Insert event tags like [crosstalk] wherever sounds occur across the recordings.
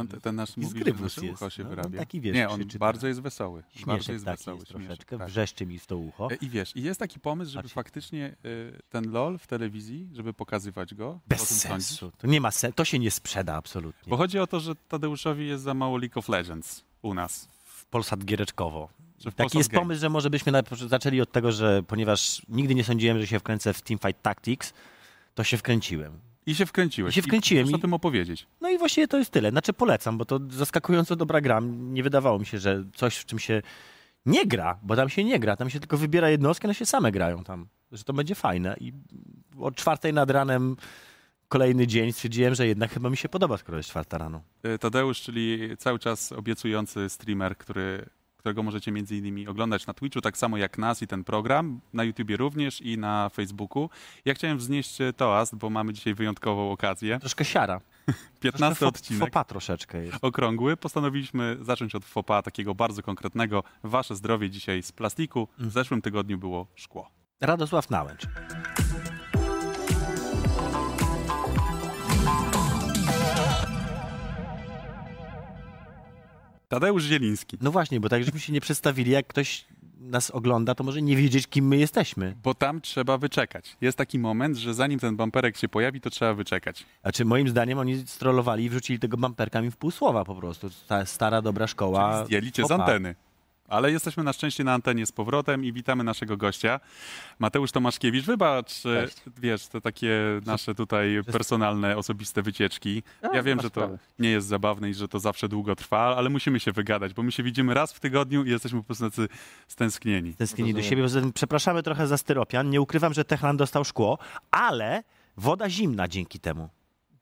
On, te- ten nasz mówi, że nasze ucho się No, wyrabia. taki, wiesz, Nie, on krzyczy bardzo teraz. jest wesoły. bardzo Śmieszek jest taki wesoły. jest troszeczkę, tak. wrzeszczy mi w to ucho. E, I wiesz, i jest taki pomysł, żeby Patrz. faktycznie y, ten LOL w telewizji, żeby pokazywać go. Bez tym sądzisz? sensu. To nie ma sensu, to się nie sprzeda absolutnie. Bo chodzi o to, że Tadeuszowi jest za mało League of Legends u nas. w Polsat Giereczkowo. Taki jest Game. pomysł, że może byśmy zaczęli od tego, że ponieważ nigdy nie sądziłem, że się wkręcę w Teamfight Tactics, to się wkręciłem. I się wkręciłeś. I się wkręciłem I i- o tym opowiedzieć. No i właściwie to jest tyle. Znaczy polecam, bo to zaskakująco dobra gra. Nie wydawało mi się, że coś, w czym się nie gra, bo tam się nie gra, tam się tylko wybiera jednostki, one się same grają tam. Że to będzie fajne. I od czwartej nad ranem kolejny dzień stwierdziłem, że jednak chyba mi się podoba, skoro jest czwarta rano. Y, Tadeusz, czyli cały czas obiecujący streamer, który, którego możecie między innymi oglądać na Twitchu, tak samo jak nas i ten program, na YouTubie również i na Facebooku. Ja chciałem wznieść e, toast, bo mamy dzisiaj wyjątkową okazję. [laughs] Troszkę siara. [laughs] 15 Troszkę odcinek. Fopa troszeczkę jest. okrągły. Postanowiliśmy zacząć od fopa takiego bardzo konkretnego. Wasze zdrowie dzisiaj z plastiku. W zeszłym tygodniu było szkło. Radosław Nałęcz. Tadeusz Zieliński. No właśnie, bo tak żeśmy się nie przedstawili, jak ktoś nas ogląda, to może nie wiedzieć, kim my jesteśmy. Bo tam trzeba wyczekać. Jest taki moment, że zanim ten bumperek się pojawi, to trzeba wyczekać. Znaczy, moim zdaniem oni strollowali i wrzucili tego bumperka mi w pół słowa po prostu. Ta stara, dobra szkoła. Czyli zdjęli cię z anteny. Ale jesteśmy na szczęście na antenie z powrotem i witamy naszego gościa. Mateusz Tomaszkiewicz, wybacz, e, Cześć. wiesz, te takie nasze tutaj personalne, osobiste wycieczki. Ja nie wiem, że to nie jest zabawne i że to zawsze długo trwa, ale musimy się wygadać, bo my się widzimy raz w tygodniu i jesteśmy po prostu tacy stęsknieni. Tęsknili do siebie. Poza tym Przepraszamy trochę za styropian. Nie ukrywam, że Techland dostał szkło, ale woda zimna dzięki temu.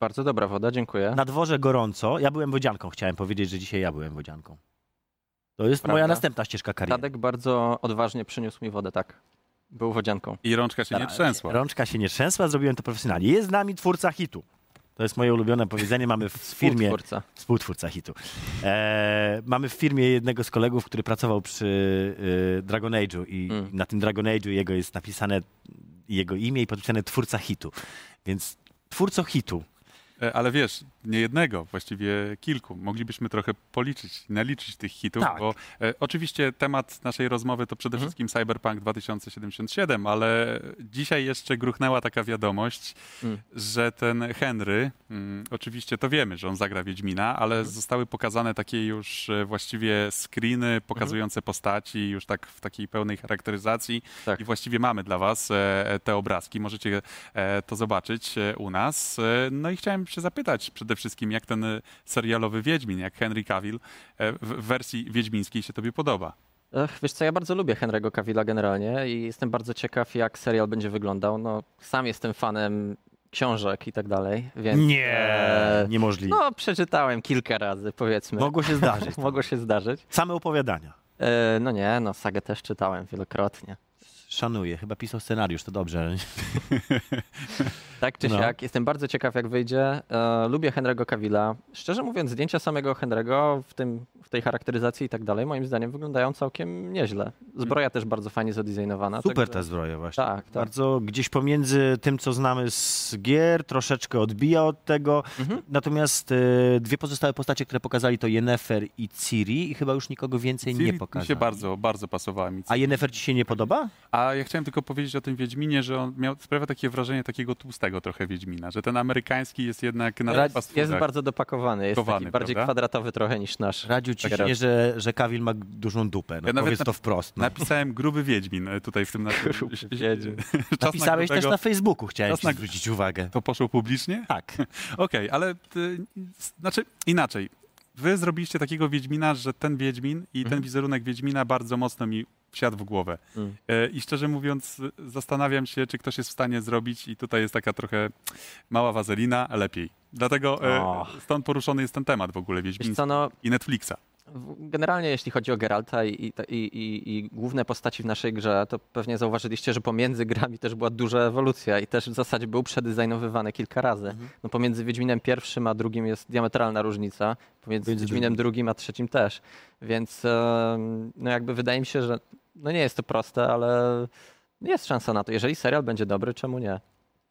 Bardzo dobra woda, dziękuję. Na dworze gorąco. Ja byłem wodzianką. Chciałem powiedzieć, że dzisiaj ja byłem wodzianką. To jest moja Prawda? następna ścieżka kariery. Tadek bardzo odważnie przyniósł mi wodę, tak. Był wodzianką. I rączka się nie Dobra, trzęsła. Rączka się nie trzęsła, zrobiłem to profesjonalnie. Jest z nami twórca hitu. To jest moje ulubione powiedzenie. Mamy w [laughs] firmie... Współtwórca. Współtwórca hitu. E, mamy w firmie jednego z kolegów, który pracował przy y, Dragon Age'u i Mm. na tym Dragon Age'u jego jest napisane jego imię i podpisane twórca hitu. Więc twórco hitu. E, Ale wiesz, nie jednego, właściwie kilku. Moglibyśmy trochę policzyć, naliczyć tych hitów, Tak. bo e, oczywiście temat naszej rozmowy to przede Mhm. wszystkim Cyberpunk 2077, ale dzisiaj jeszcze gruchnęła taka wiadomość, Mm. że ten Henry, mm, oczywiście to wiemy, że on zagra Wiedźmina, ale Mhm. zostały pokazane takie już e, właściwie screeny pokazujące postaci, już tak w takiej pełnej charakteryzacji Tak. i właściwie mamy dla was e, te obrazki, możecie e, to zobaczyć e, u nas. E, No i chciałem się zapytać przede wszystkim, jak ten e, serialowy Wiedźmin, jak Henry Cavill e, w w wersji wiedźmińskiej się tobie podoba? Ech, wiesz co, ja bardzo lubię Henry'ego Cavilla generalnie i jestem bardzo ciekaw, jak serial będzie wyglądał. No, sam jestem fanem książek i tak dalej, więc... Nie, e, niemożliwe. No, przeczytałem kilka razy, powiedzmy. Mogło się zdarzyć. [laughs] Mogło się zdarzyć. Same opowiadania. E, no nie, no sagę też czytałem wielokrotnie. Szanuję. Chyba pisał scenariusz, to dobrze. Tak czy No. siak, jestem bardzo ciekaw jak wyjdzie. E, lubię Henry'ego Cavilla. Szczerze mówiąc, zdjęcia samego Henry'ego w, tym, w tej charakteryzacji i tak dalej, moim zdaniem wyglądają całkiem nieźle. Zbroja też bardzo fajnie zadesignowana. Super także- ta zbroja właśnie. Tak, tak. Bardzo gdzieś pomiędzy tym, co znamy z gier, troszeczkę odbija od tego. Mhm. Natomiast e, dwie pozostałe postacie, które pokazali, to Yennefer i Ciri i chyba już nikogo więcej Ciri nie mi pokazali. się bardzo, bardzo pasowała mi. A Yennefer ci się nie podoba? A ja chciałem tylko powiedzieć o tym Wiedźminie, że on miał, sprawia takie wrażenie takiego tłustego trochę Wiedźmina, że ten amerykański jest jednak na Ra- jest bardzo dopakowany, jest taki bardziej prawda? kwadratowy trochę niż nasz. Radziu ci Tak, się, że, że Kawil ma dużą dupę. No, Ja nawet powiedz nap- to wprost. No. Napisałem gruby Wiedźmin e, tutaj w tym naszym... Gruby [laughs] Wiedźmin. Czas na Napisałeś też grubego. na Facebooku, chciałem Czas ci na- zwrócić uwagę. To poszło publicznie? Tak. [laughs] Okej, ale ty, znaczy inaczej. Wy zrobiliście takiego Wiedźmina, że ten Wiedźmin i ten Mhm. wizerunek Wiedźmina bardzo mocno mi wsiadł w głowę. Mm. E, I szczerze mówiąc, zastanawiam się, czy ktoś jest w stanie zrobić, i tutaj jest taka trochę mała wazelina, lepiej. Dlatego Och. stąd poruszony jest ten temat w ogóle co, no, i Netflixa. generalnie jeśli chodzi o Geralta i, i, i, i, główne postaci w naszej grze, to pewnie zauważyliście, że pomiędzy grami też była duża ewolucja i też w zasadzie był przedesignowywany kilka razy. Mhm. No pomiędzy Wiedźminem pierwszym a drugim jest diametralna różnica, pomiędzy Między Wiedźminem drugim a trzecim też. Więc no jakby wydaje mi się, że no nie jest to proste, ale jest szansa na to. Jeżeli serial będzie dobry, czemu nie?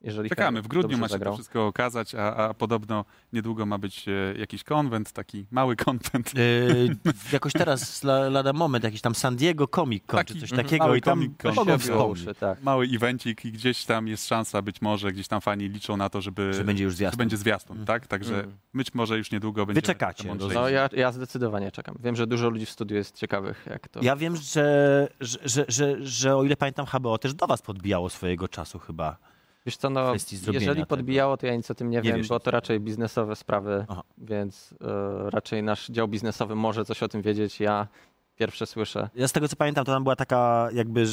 Jeżeli Czekamy, w grudniu ma się zagrał. to wszystko okazać, a, a podobno niedługo ma być e, jakiś konwent, taki mały konwent. Yy, jakoś teraz, la, lada moment, jakiś tam San Diego Comic Con, Taki czy coś takiego mały i tam mogą wspomnieć, tak. Mały evencik i gdzieś tam jest szansa, być może gdzieś tam fani liczą na to, żeby, że będzie już że zjazd. będzie zwiastun, Mm. tak? Także Mm. być może już niedługo będzie. czekacie, mądrzejsi. No ja, ja zdecydowanie czekam. Wiem, że dużo ludzi w studiu jest ciekawych, jak to... Ja wiem, że, że, że, że, że o ile pamiętam, HBO też do was podbijało swojego czasu chyba. Wiesz co, no, jeżeli tego. podbijało, to ja nic o tym nie, Nie wiem, wiesz bo to raczej biznesowe sprawy, Aha. więc e, raczej nasz dział biznesowy może coś o tym wiedzieć. Ja pierwsze słyszę. Ja z tego co pamiętam, to tam była taka jakby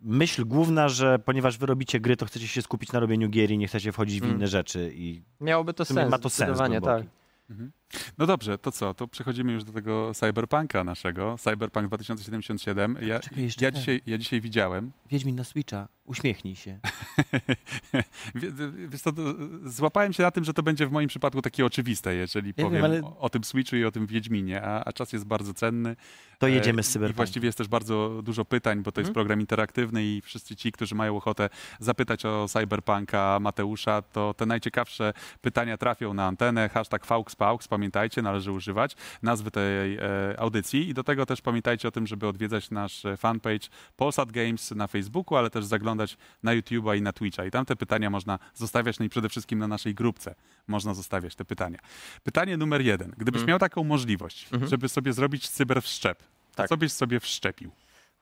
myśl główna, że ponieważ wy robicie gry, to chcecie się skupić na robieniu gier i nie chcecie wchodzić w Mm. inne rzeczy i Miałoby to sens, ma to sens zdecydowanie, tak. głęboki. Mhm. No dobrze, to co? To przechodzimy już do tego cyberpunka naszego. Cyberpunk 2077. Ja, Czekaj, jeszcze ja, ten. dzisiaj, ja dzisiaj widziałem. Wiedźmin na Switcha, uśmiechnij się. [laughs] Wie- Wiesz co, to złapałem się na tym, że to będzie w moim przypadku takie oczywiste, jeżeli Ja powiem wiem, ale- o, o tym Switchu i o tym Wiedźminie, a, a czas jest bardzo cenny. To E, jedziemy z I Cyberpunkiem. właściwie jest też bardzo dużo pytań, bo to jest Mhm. program interaktywny i wszyscy ci, którzy mają ochotę zapytać o Cyberpunka Mateusza, to te najciekawsze pytania trafią na antenę. Hashtag FauxPaux, pamiętajcie, należy używać nazwy tej e, audycji i do tego też pamiętajcie o tym, żeby odwiedzać nasz e, fanpage Polsat Games na Facebooku, ale też zaglądać na YouTube'a i na Twitcha i tam te pytania można zostawiać, no i przede wszystkim na naszej grupce można zostawiać te pytania. Pytanie numer jeden. Gdybyś Mhm. miał taką możliwość, Mhm. żeby sobie zrobić cyberwszczep, Tak. co byś sobie wszczepił?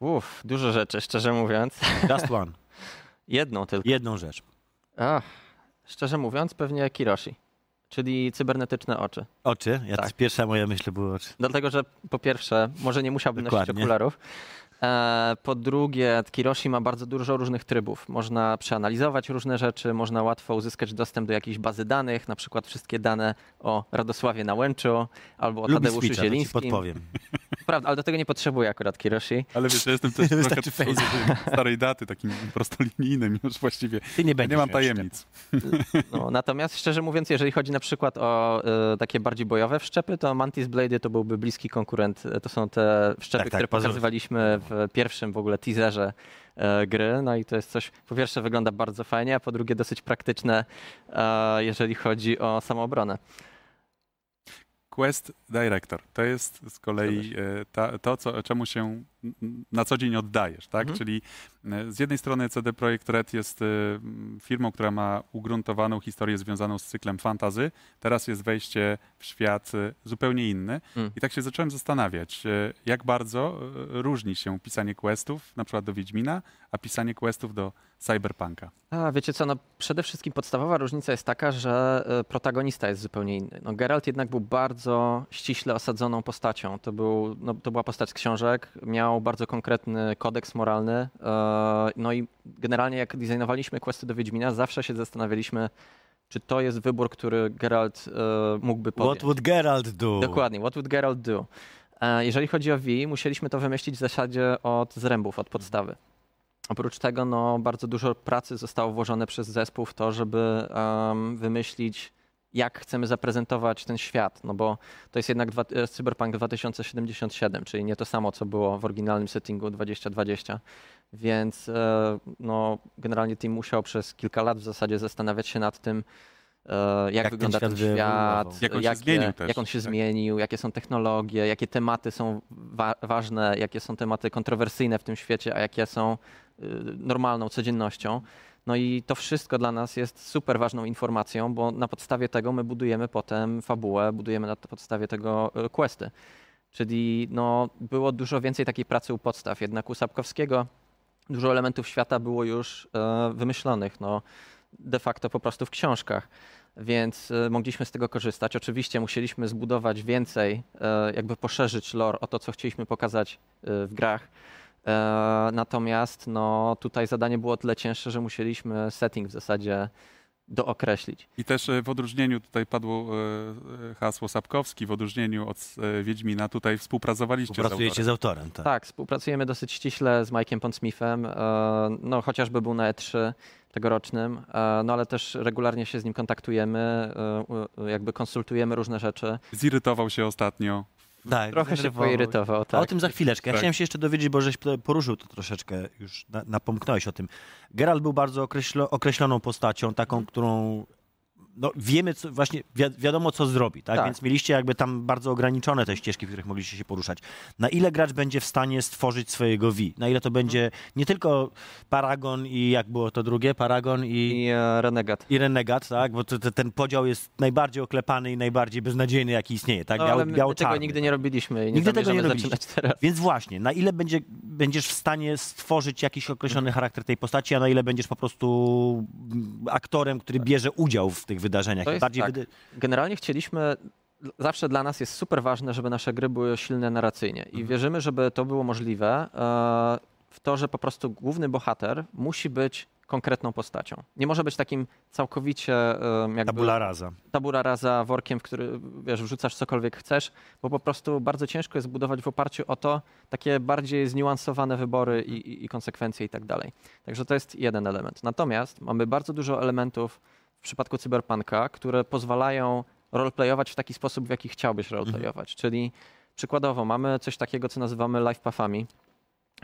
Uff, dużo rzeczy, szczerze mówiąc. [laughs] Just one. Jedną tylko. Jedną rzecz. Ach, szczerze mówiąc, pewnie Kiroshi, czyli cybernetyczne oczy. Oczy. Ja Tak. pierwsza moja myśl były oczy. Dlatego, że po pierwsze, może nie musiałbym nosić Dokładnie. okularów. E, po drugie, Kiroshi ma bardzo dużo różnych trybów. Można przeanalizować różne rzeczy, można łatwo uzyskać dostęp do jakiejś bazy danych, na przykład wszystkie dane o Radosławie Nałęczu albo o Lubi Tadeuszu Switcha, Zielińskim. podpowiem. [laughs] Prawda, ale do tego nie potrzebuję akurat Kiroshi. Ale wiesz, ja jestem też [laughs] trochę starej daty, takim prostolinijnym już właściwie. Ty nie Ja będziesz nie mam tajemnic. [laughs] No, natomiast szczerze mówiąc, jeżeli chodzi na przykład o e, takie bardziej bojowe wszczepy, to Mantis Blade to byłby bliski konkurent. E, To są te wszczepy, Tak, tak, które pokazywaliśmy w pierwszym w ogóle teaserze e, gry. No i to jest coś, po pierwsze wygląda bardzo fajnie, a po drugie dosyć praktyczne, e, jeżeli chodzi o samoobronę. Quest Director to jest z kolei e, ta, to, co, czemu się na co dzień oddajesz, tak? Mhm. Czyli z jednej strony CD Projekt Red jest e, firmą, która ma ugruntowaną historię związaną z cyklem fantazy. Teraz jest wejście w świat e, zupełnie inny. Mm. I tak się zacząłem zastanawiać, e, jak bardzo e, różni się pisanie questów, na przykład do Wiedźmina, a pisanie questów do Cyberpunka. A wiecie co, no przede wszystkim podstawowa różnica jest taka, że e, protagonista jest zupełnie inny. No, Geralt jednak był bardzo ściśle osadzoną postacią. To, był, no, to była postać z książek, miał bardzo konkretny kodeks moralny. e, No i generalnie jak designowaliśmy questy do Wiedźmina, zawsze się zastanawialiśmy, czy to jest wybór, który Geralt e, mógłby podjąć. What would Geralt do? Dokładnie, what would Geralt do? E, Jeżeli chodzi o V, musieliśmy to wymyślić w zasadzie od zrębów, od podstawy. Oprócz tego no, bardzo dużo pracy zostało włożone przez zespół w to, żeby em, wymyślić, jak chcemy zaprezentować ten świat, no bo to jest jednak dwa, e, Cyberpunk 2077, czyli nie to samo, co było w oryginalnym settingu 2020. Więc e, no, generalnie team musiał przez kilka lat w zasadzie zastanawiać się nad tym, e, jak, Jak ten wygląda ten świat świat, wyewoluował. Jak on się zmienił też, jak on się tak? zmienił, jakie są technologie, jakie tematy są wa- ważne, jakie są tematy kontrowersyjne w tym świecie, a jakie są y, normalną codziennością. No i to wszystko dla nas jest super ważną informacją, bo na podstawie tego my budujemy potem fabułę, budujemy na podstawie tego y, questy. Czyli no, było dużo więcej takiej pracy u podstaw. Jednak u Sapkowskiego dużo elementów świata było już e, wymyślonych. No, de facto po prostu w książkach. Więc e, mogliśmy z tego korzystać. Oczywiście musieliśmy zbudować więcej, e, jakby poszerzyć lore o to, co chcieliśmy pokazać e, w grach. E, Natomiast no, tutaj zadanie było o tyle cięższe, że musieliśmy setting w zasadzie dookreślić. I też e, w odróżnieniu, tutaj padło e, hasło Sapkowski, w odróżnieniu od Wiedźmina, tutaj współpracowaliście z autorem. z autorem, tak. Tak, współpracujemy dosyć ściśle z Mike'iem Pondsmithem, no chociażby był na E3 tegorocznym, no ale też regularnie się z nim kontaktujemy, jakby konsultujemy różne rzeczy. Zirytował się ostatnio Tak, Trochę się poirytował, A tak. o tym za chwileczkę. Ja Tak. chciałem się jeszcze dowiedzieć, bo żeś poruszył to troszeczkę, już na, napomknąłeś o tym. Geralt był bardzo określo, określoną postacią, taką, Mhm. którą no, wiemy, co, właśnie wi wiadomo, co zrobi, tak? Tak. Więc mieliście jakby tam bardzo ograniczone te ścieżki, w których mogliście się poruszać. Na ile gracz będzie w stanie stworzyć swojego V? Na ile to będzie nie tylko Paragon i jak było to drugie? Paragon i... I e, Renegat. I Renegat, tak? Bo to, to, ten podział jest najbardziej oklepany i najbardziej beznadziejny, jaki istnieje, tak? No, Biały, ale my, tego biało-czarny. nigdy nie robiliśmy i nie Nigdy tego nie teraz. Więc właśnie, na ile będzie, będziesz w stanie stworzyć jakiś określony charakter tej postaci, a na ile będziesz po prostu aktorem, który bierze udział w tych wydarzeniach. To jest Bardziej tak. wyda- Generalnie chcieliśmy, zawsze dla nas jest super ważne, żeby nasze gry były silne narracyjnie i wierzymy, żeby to było możliwe e, w to, że po prostu główny bohater musi być konkretną postacią. Nie może być takim całkowicie jakby Tabula rasa. tabula rasa workiem, w który wiesz, wrzucasz cokolwiek chcesz, bo po prostu bardzo ciężko jest budować w oparciu o to takie bardziej zniuansowane wybory i, i, i konsekwencje i tak dalej. Także to jest jeden element. Natomiast mamy bardzo dużo elementów w przypadku cyberpunka, które pozwalają roleplayować w taki sposób, w jaki chciałbyś roleplayować. Czyli przykładowo mamy coś takiego, co nazywamy life pathami.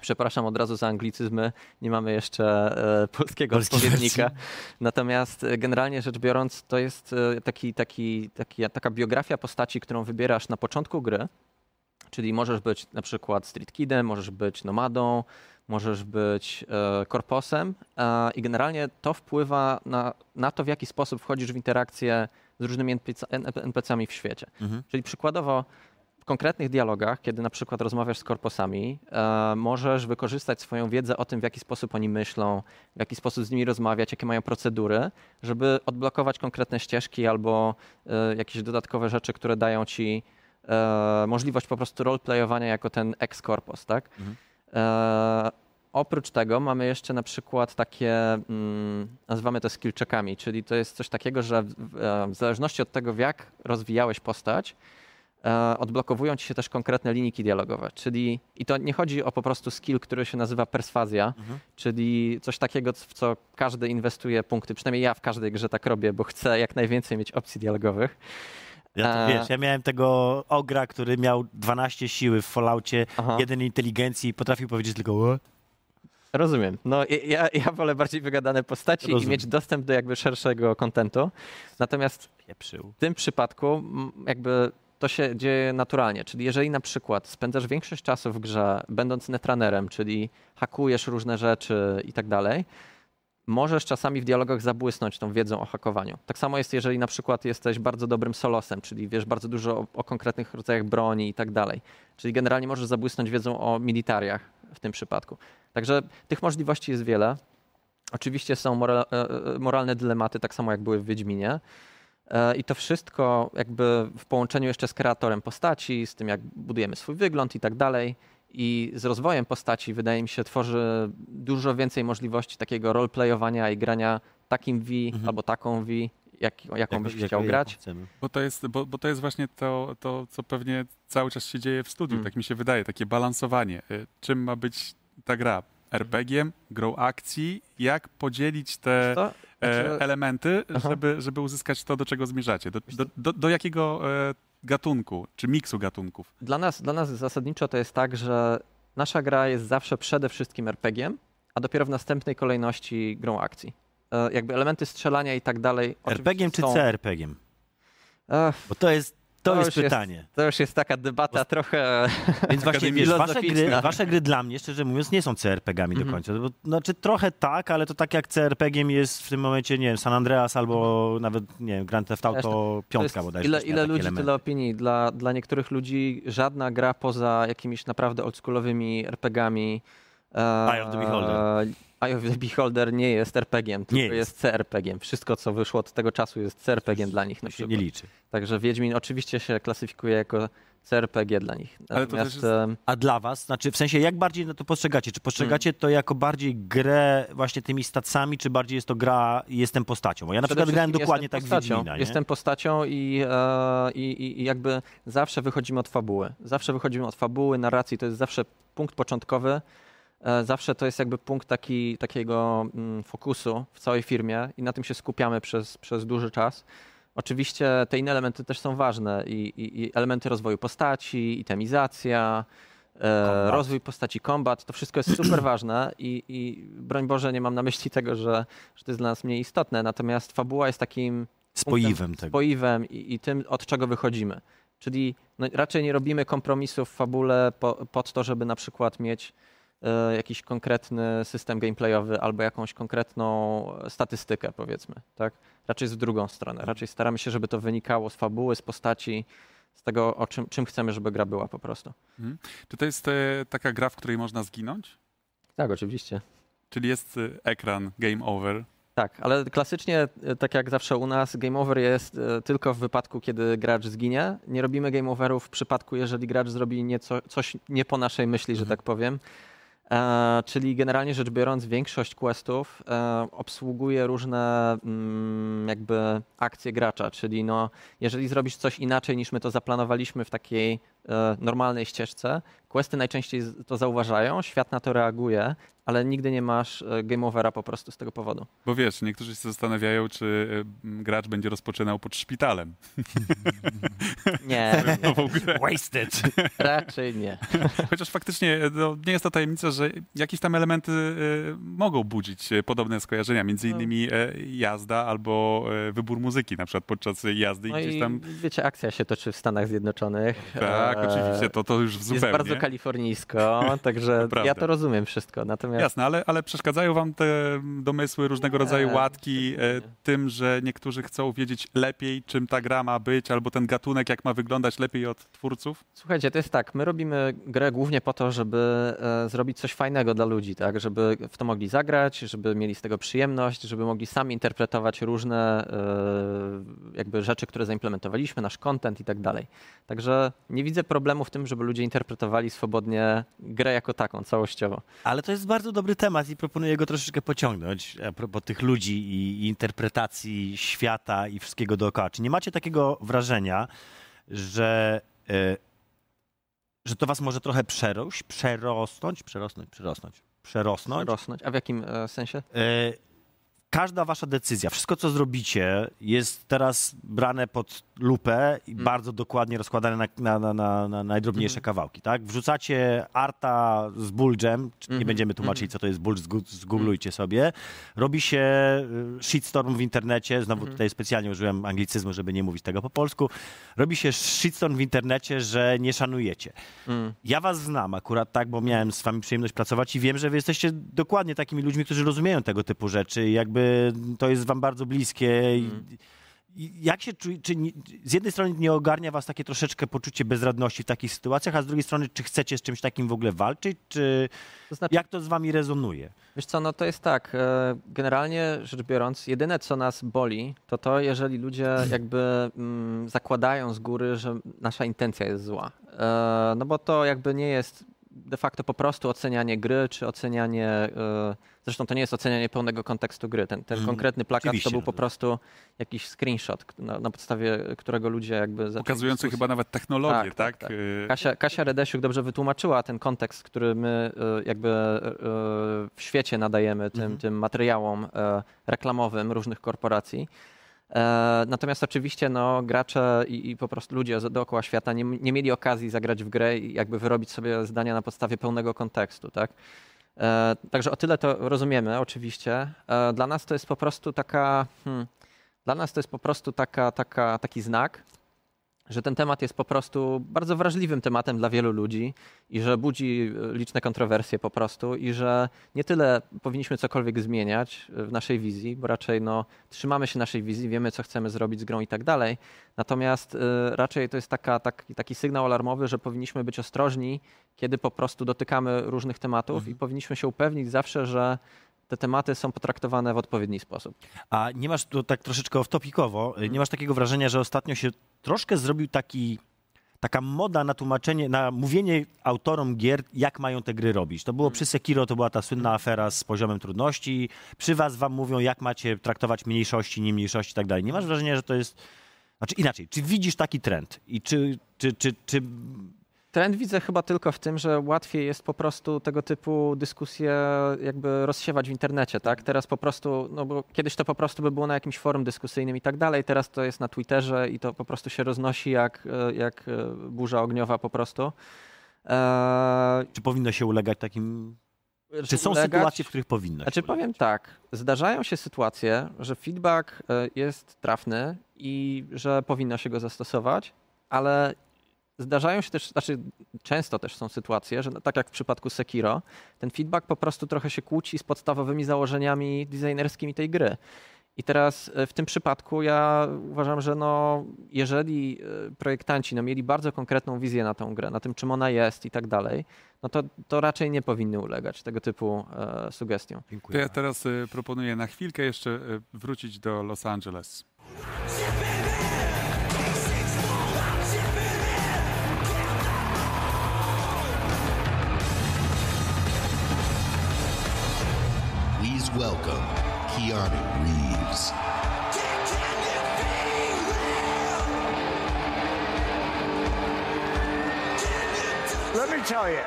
Przepraszam od razu za anglicyzmy, nie mamy jeszcze e, polskiego Polskiej odpowiednika. Natomiast e, generalnie rzecz biorąc, to jest e, taki, taki, taki, taka biografia postaci, którą wybierasz na początku gry. Czyli możesz być na przykład street kidem, możesz być nomadą, możesz być e, korposem i generalnie to wpływa na, na to, w jaki sposób wchodzisz w interakcję z różnymi NPC NPC-ami w świecie. Mhm. Czyli przykładowo w konkretnych dialogach, kiedy na przykład rozmawiasz z korposami, e, możesz wykorzystać swoją wiedzę o tym, w jaki sposób oni myślą, w jaki sposób z nimi rozmawiać, jakie mają procedury, żeby odblokować konkretne ścieżki albo e, jakieś dodatkowe rzeczy, które dają ci e, możliwość po prostu roleplayowania jako ten ex-korpos, tak? Mhm. E, oprócz tego mamy jeszcze na przykład takie, mm, nazywamy to skill checkami, czyli to jest coś takiego, że w, e, w zależności od tego, w jak rozwijałeś postać, e, odblokowują ci się też konkretne linijki dialogowe, czyli i to nie chodzi o po prostu skill, który się nazywa perswazja, Mhm. czyli coś takiego, w co każdy inwestuje punkty, przynajmniej ja w każdej grze tak robię, bo chcę jak najwięcej mieć opcji dialogowych. Ja to, wiesz, ja miałem tego ogra, który miał 12 siły w Falloutie, Aha. jeden inteligencji i potrafił powiedzieć tylko "O". Rozumiem. No ja, ja wolę bardziej wygadane postaci Rozumiem. i mieć dostęp do jakby szerszego kontentu. Natomiast pieprzył. w tym przypadku jakby to się dzieje naturalnie. Czyli jeżeli na przykład spędzasz większość czasu w grze, będąc netranerem, czyli hakujesz różne rzeczy i tak dalej, możesz czasami w dialogach zabłysnąć tą wiedzą o hakowaniu. Tak samo jest, jeżeli na przykład jesteś bardzo dobrym solosem, czyli wiesz bardzo dużo o, o konkretnych rodzajach broni i tak dalej. Czyli generalnie możesz zabłysnąć wiedzą o militariach w tym przypadku. Także tych możliwości jest wiele. Oczywiście są mora- e, e, moralne dylematy, tak samo jak były w Wiedźminie. E, I to wszystko jakby w połączeniu jeszcze z kreatorem postaci, z tym jak budujemy swój wygląd i tak dalej. I z rozwojem postaci, wydaje mi się, tworzy dużo więcej możliwości takiego roleplayowania i grania takim V Mhm. albo taką V, jak, jaką byś Jak- chciał jak- grać. Bo to jest, bo, bo to jest właśnie to, to, co pewnie cały czas się dzieje w studiu, Mm. tak mi się wydaje, takie balansowanie. Y, Czym ma być ta gra? RPG-iem, grą akcji? Jak podzielić te e, znaczy- elementy, Aha. żeby, żeby uzyskać to, do czego zmierzacie? Do, do, do, do jakiego e, gatunku, czy miksu gatunków? Dla nas, dla nas zasadniczo to jest tak, że nasza gra jest zawsze przede wszystkim RPG-iem, a dopiero w następnej kolejności grą akcji. E, Jakby elementy strzelania i tak dalej. RPG-iem czy są- CRPG-iem? Ech, Bo to jest, to To jest już jest- pytanie. to już jest taka debata Bo- trochę. [laughs] Więc właśnie wiesz, wasze gry, wasze gry dla mnie, szczerze mówiąc, nie są CRPG-ami do Mhm. końca. Bo, znaczy trochę tak, ale to tak jak CRPG-iem jest w tym momencie, nie wiem, San Andreas albo nawet, nie wiem, Grand Theft Auto To piątka jest bodajże. ile ile ludzi, elementy. tyle opinii. Dla, dla niektórych ludzi żadna gra poza jakimiś naprawdę oldschoolowymi RPG-ami. e, Eye of the Beholder. Eye of the Beholder nie jest RPG-iem, tylko jest. jest CRPG-iem. Wszystko, co wyszło od tego czasu jest CRPG-iem dla nich na przykład. nie liczy. Także Wiedźmin oczywiście się klasyfikuje jako CRPG dla nich. Ale to też Natomiast jest- A dla was, znaczy w sensie jak bardziej na to postrzegacie? Czy postrzegacie Hmm. to jako bardziej grę właśnie tymi stacjami, czy bardziej jest to gra jestem postacią? Bo ja na przede przykład grałem dokładnie tak w postacią. Wiedźmina, nie? Jestem postacią i, e, i, i jakby zawsze wychodzimy od fabuły. Zawsze wychodzimy od fabuły, narracji, to jest zawsze punkt początkowy. E, Zawsze to jest jakby punkt taki, takiego mm, fokusu w całej firmie i na tym się skupiamy przez, przez duży czas. Oczywiście te inne elementy też są ważne i, i, i elementy rozwoju postaci, itemizacja, e, rozwój postaci combat, to wszystko jest super [clears throat] ważne i, i broń Boże nie mam na myśli tego, że, że to jest dla nas mniej istotne, natomiast fabuła jest takim Spoiwem tego. spoiwem i, i tym, od czego wychodzimy. Czyli no, raczej nie robimy kompromisów w fabule po, pod to, żeby na przykład mieć jakiś konkretny system gameplayowy albo jakąś konkretną statystykę, powiedzmy. Tak? Raczej w drugą stronę. Raczej staramy się, żeby to wynikało z fabuły, z postaci, z tego, o czym, czym chcemy, żeby gra była po prostu. Czy to jest e, taka gra, w której można zginąć? Tak, oczywiście. Czyli jest e, ekran game over. Tak, ale klasycznie, e, tak jak zawsze u nas, game over jest e, tylko w wypadku, kiedy gracz zginie. Nie robimy game overów w przypadku, jeżeli gracz zrobi nieco, coś nie po naszej myśli, że Mhm. tak powiem. E, czyli generalnie rzecz biorąc, większość questów e, obsługuje różne mm, jakby akcje gracza, czyli no, jeżeli zrobisz coś inaczej niż my to zaplanowaliśmy w takiej normalnej ścieżce, questy najczęściej to zauważają, świat na to reaguje, ale nigdy nie masz e, game overa po prostu z tego powodu. Bo wiesz, niektórzy się zastanawiają, czy e, gracz będzie rozpoczynał pod szpitalem [laughs] Nie, [laughs] grę. Wasted. [laughs] raczej nie. Chociaż faktycznie e, no, nie jest to tajemnica, że jakieś tam elementy e, mogą budzić e, podobne skojarzenia, między No. innymi e, jazda albo e, wybór muzyki na przykład podczas jazdy No i gdzieś i tam... wiecie, akcja się toczy w Stanach Zjednoczonych. Tak, E, oczywiście, to, to już zupełnie. Jest bardzo kalifornijsko, [laughs] także ja to rozumiem wszystko. Natomiast Jasne, ale, ale przeszkadzają wam te domysły, różnego rodzaju łatki e, tym, że niektórzy chcą wiedzieć lepiej, czym ta gra ma być, albo ten gatunek, jak ma wyglądać lepiej od twórców? Słuchajcie, to jest tak, my robimy grę głównie po to, żeby e, zrobić coś fajnego dla ludzi, tak? Żeby w to mogli zagrać, żeby mieli z tego przyjemność, żeby mogli sami interpretować różne jakby rzeczy, które zaimplementowaliśmy, nasz content i tak dalej. Także nie widzę problemu w tym, żeby ludzie interpretowali swobodnie grę jako taką, całościowo. Ale to jest bardzo dobry temat i proponuję go troszeczkę pociągnąć a propos tych ludzi i, interpretacji świata i wszystkiego dookoła. Czy nie macie takiego wrażenia, że, e, że to was może trochę przerość, przerosnąć, przerosnąć, przerosnąć, przerosnąć? Rosnąć. A w jakim e, sensie? E, każda wasza decyzja, wszystko co zrobicie jest teraz brane pod lupę i Mm. bardzo dokładnie rozkładane na, na, na, na, na najdrobniejsze Mhm. kawałki, tak? Wrzucacie arta z bulgem, czy nie Mhm, będziemy tłumaczyć mhm. co to jest bulge, zgooglujcie sobie. Robi się y, shitstorm w internecie, znowu Mhm. tutaj specjalnie użyłem anglicyzmu, żeby nie mówić tego po polsku. Robi się shitstorm w internecie, że nie szanujecie. Mm. Ja was znam akurat tak, bo miałem z wami przyjemność pracować i wiem, że wy jesteście dokładnie takimi ludźmi, którzy rozumieją tego typu rzeczy i jakby to jest wam bardzo bliskie. Mm. i jak się czuje, czy z jednej strony nie ogarnia was takie troszeczkę poczucie bezradności w takich sytuacjach, a z drugiej strony czy chcecie z czymś takim w ogóle walczyć, czy To znaczy, jak to z wami rezonuje? Wiesz co, no to jest tak, e, generalnie rzecz biorąc, jedyne co nas boli, to to, jeżeli ludzie jakby mm, zakładają z góry, że nasza intencja jest zła. E, no bo to jakby nie jest de facto po prostu ocenianie gry, czy ocenianie, e, zresztą to nie jest ocenianie pełnego kontekstu gry. Ten, ten Mhm. konkretny plakat to był no po to- prostu jakiś screenshot, na, na podstawie którego ludzie jakby... Pokazujący dyskusję. chyba nawet technologię, Tak, tak? tak, tak. E, Kasia, Kasia Redesiuk dobrze wytłumaczyła ten kontekst, który my e, jakby e, w świecie nadajemy tym, Mhm. tym materiałom e, reklamowym różnych korporacji. E, Natomiast oczywiście no, gracze i, i po prostu ludzie dookoła świata nie, nie mieli okazji zagrać w grę i jakby wyrobić sobie zdania na podstawie pełnego kontekstu, tak? E, Także o tyle to rozumiemy oczywiście. E, Dla nas to jest po prostu taka, hmm, dla nas to jest po prostu taka, taka, taki znak, że ten temat jest po prostu bardzo wrażliwym tematem dla wielu ludzi i że budzi e, liczne kontrowersje po prostu i że nie tyle powinniśmy cokolwiek zmieniać e, w naszej wizji, bo raczej no, trzymamy się naszej wizji, wiemy co chcemy zrobić z grą i tak dalej. Natomiast e, raczej to jest taka, taki, taki sygnał alarmowy, że powinniśmy być ostrożni, kiedy po prostu dotykamy różnych tematów Mhm. i powinniśmy się upewnić zawsze, że te tematy są potraktowane w odpowiedni sposób. A nie masz tu tak troszeczkę off-topicowo, nie masz takiego wrażenia, że ostatnio się troszkę zrobił taki, taka moda na tłumaczenie, na mówienie autorom gier, jak mają te gry robić. To było przy Sekiro, to była ta słynna afera z poziomem trudności. Przy was wam mówią, jak macie traktować mniejszości, nie mniejszości i tak dalej. Nie masz wrażenia, że to jest... Znaczy inaczej, czy widzisz taki trend? I czy, czy, czy, czy trend widzę chyba tylko w tym, że łatwiej jest po prostu tego typu dyskusje jakby rozsiewać w internecie, tak? Teraz po prostu, no bo kiedyś to po prostu by było na jakimś forum dyskusyjnym i tak dalej, teraz to jest na Twitterze i to po prostu się roznosi jak, e, jak e, burza ogniowa po prostu. Eee, Czy powinno się ulegać takim... Czy są ulegać? sytuacje, w których powinno się Znaczy powiem ulegać? tak, zdarzają się sytuacje, że feedback e, jest trafny i że powinno się go zastosować, ale zdarzają się też, znaczy często też są sytuacje, że tak jak w przypadku Sekiro, ten feedback po prostu trochę się kłóci z podstawowymi założeniami designerskimi tej gry. I teraz e, w tym przypadku ja uważam, że no, jeżeli e, projektanci no, mieli bardzo konkretną wizję na tą grę, na tym czym ona jest i tak dalej, no to, to raczej nie powinny ulegać tego typu e, sugestiom. To Dziękuję. ja teraz y, proponuję na chwilkę jeszcze y, wrócić do Los Angeles. Welcome Keanu Reeves. Let me tell you,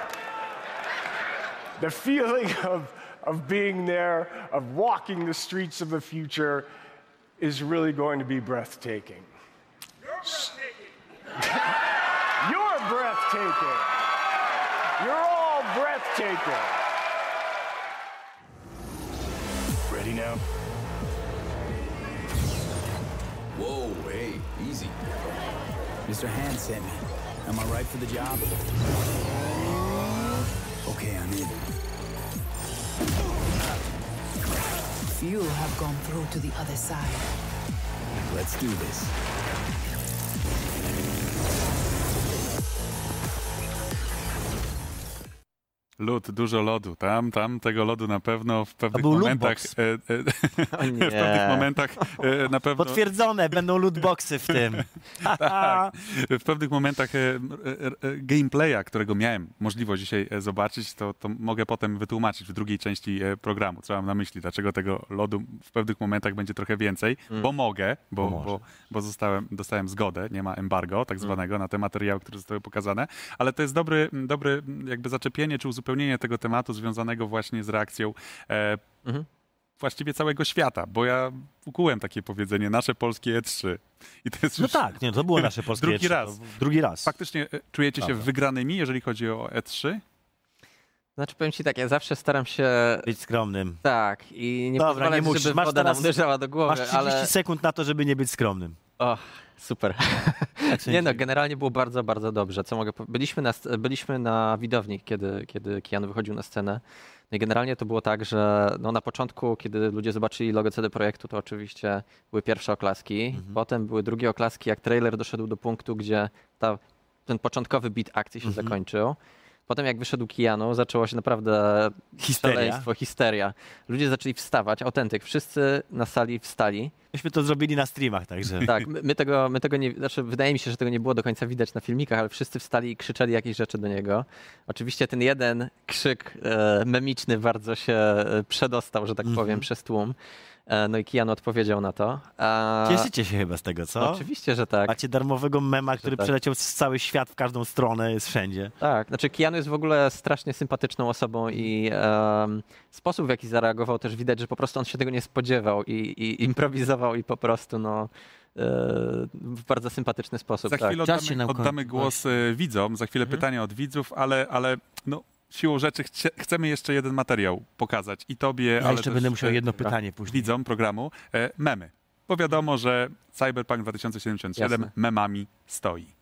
the feeling of, of being there, of walking the streets of the future, is really going to be breathtaking. You're breathtaking. You're breathtaking. You're all breathtaking. Mr. Hand sent me. Am I right for the job? Okay, I'm in. Few have gone through to the other side. Let's do this. Lód, dużo lodu. Tam, tam tego lodu na pewno w pewnych był momentach. E, e, [laughs] w pewnych momentach e, na pewno. Potwierdzone, będą lootboxy w tym. [laughs] tak, w pewnych momentach e, e, e, gameplaya, którego miałem możliwość dzisiaj e, zobaczyć, to, to mogę potem wytłumaczyć w drugiej części e, programu, co mam na myśli, dlaczego tego lodu w pewnych momentach będzie trochę więcej, bo mogę, bo, Bo bo, bo zostałem, dostałem zgodę, nie ma embargo tak zwanego na te materiały, które zostały pokazane, ale to jest dobry, dobry jakby zaczepienie czy uzupełnienie tego tematu związanego właśnie z reakcją e, Mhm. właściwie całego świata, bo ja ukułem takie powiedzenie, nasze polskie E3 i to jest No już tak, nie, to było nasze polskie Drugi E3, raz. Drugi raz. Faktycznie e, czujecie się Prawda. wygranymi, jeżeli chodzi o E E3? Znaczy powiem ci tak, ja zawsze staram się Być skromnym. tak i nie Dobra, pozwalać, nie musisz. żeby Masz woda teraz- nam uderzała do głowy, Masz 30 ale... sekund na to, żeby nie być skromnym. O, super. Jak Nie no, generalnie było bardzo, bardzo dobrze. Co mogę byliśmy na, byliśmy na widowni, kiedy, kiedy Keanu wychodził na scenę. No i generalnie to było tak, że no na początku, kiedy ludzie zobaczyli logo CD Projektu, to oczywiście były pierwsze oklaski. Mhm. Potem były drugie oklaski, jak trailer doszedł do punktu, gdzie ta, ten początkowy bit akcji się Mhm. zakończył. Potem jak wyszedł Keanu, zaczęło się naprawdę Histeria. histeria. Ludzie zaczęli wstawać, autentyk. Wszyscy na sali wstali. Myśmy to zrobili na streamach, także. [laughs] Tak, my, my, tego, my tego nie, znaczy wydaje mi się, że tego nie było do końca widać na filmikach, ale wszyscy wstali i krzyczeli jakieś rzeczy do niego. Oczywiście ten jeden krzyk e, memiczny bardzo się e, przedostał, że tak Mhm. powiem, przez tłum. E, no i Keanu odpowiedział na to. A, Cieszycie się chyba z tego, co? no, oczywiście, że tak. Macie darmowego mema, który tak. przeleciał z cały świat w każdą stronę, jest wszędzie. Tak, znaczy Keanu jest w ogóle strasznie sympatyczną osobą i em, sposób, w jaki zareagował, też widać, że po prostu on się tego nie spodziewał i, i improwizował i po prostu no, e, w bardzo sympatyczny sposób. Za tak. chwilę oddamy, oddamy głos e, widzom, za chwilę Mhm. pytania od widzów, ale, ale no, siłą rzeczy chcie, chcemy jeszcze jeden materiał pokazać i tobie, Ja ale jeszcze będę musiał e, jedno pytanie później. widzom programu, e, memy. Bo wiadomo, że Cyberpunk 2077 Jasne. memami stoi.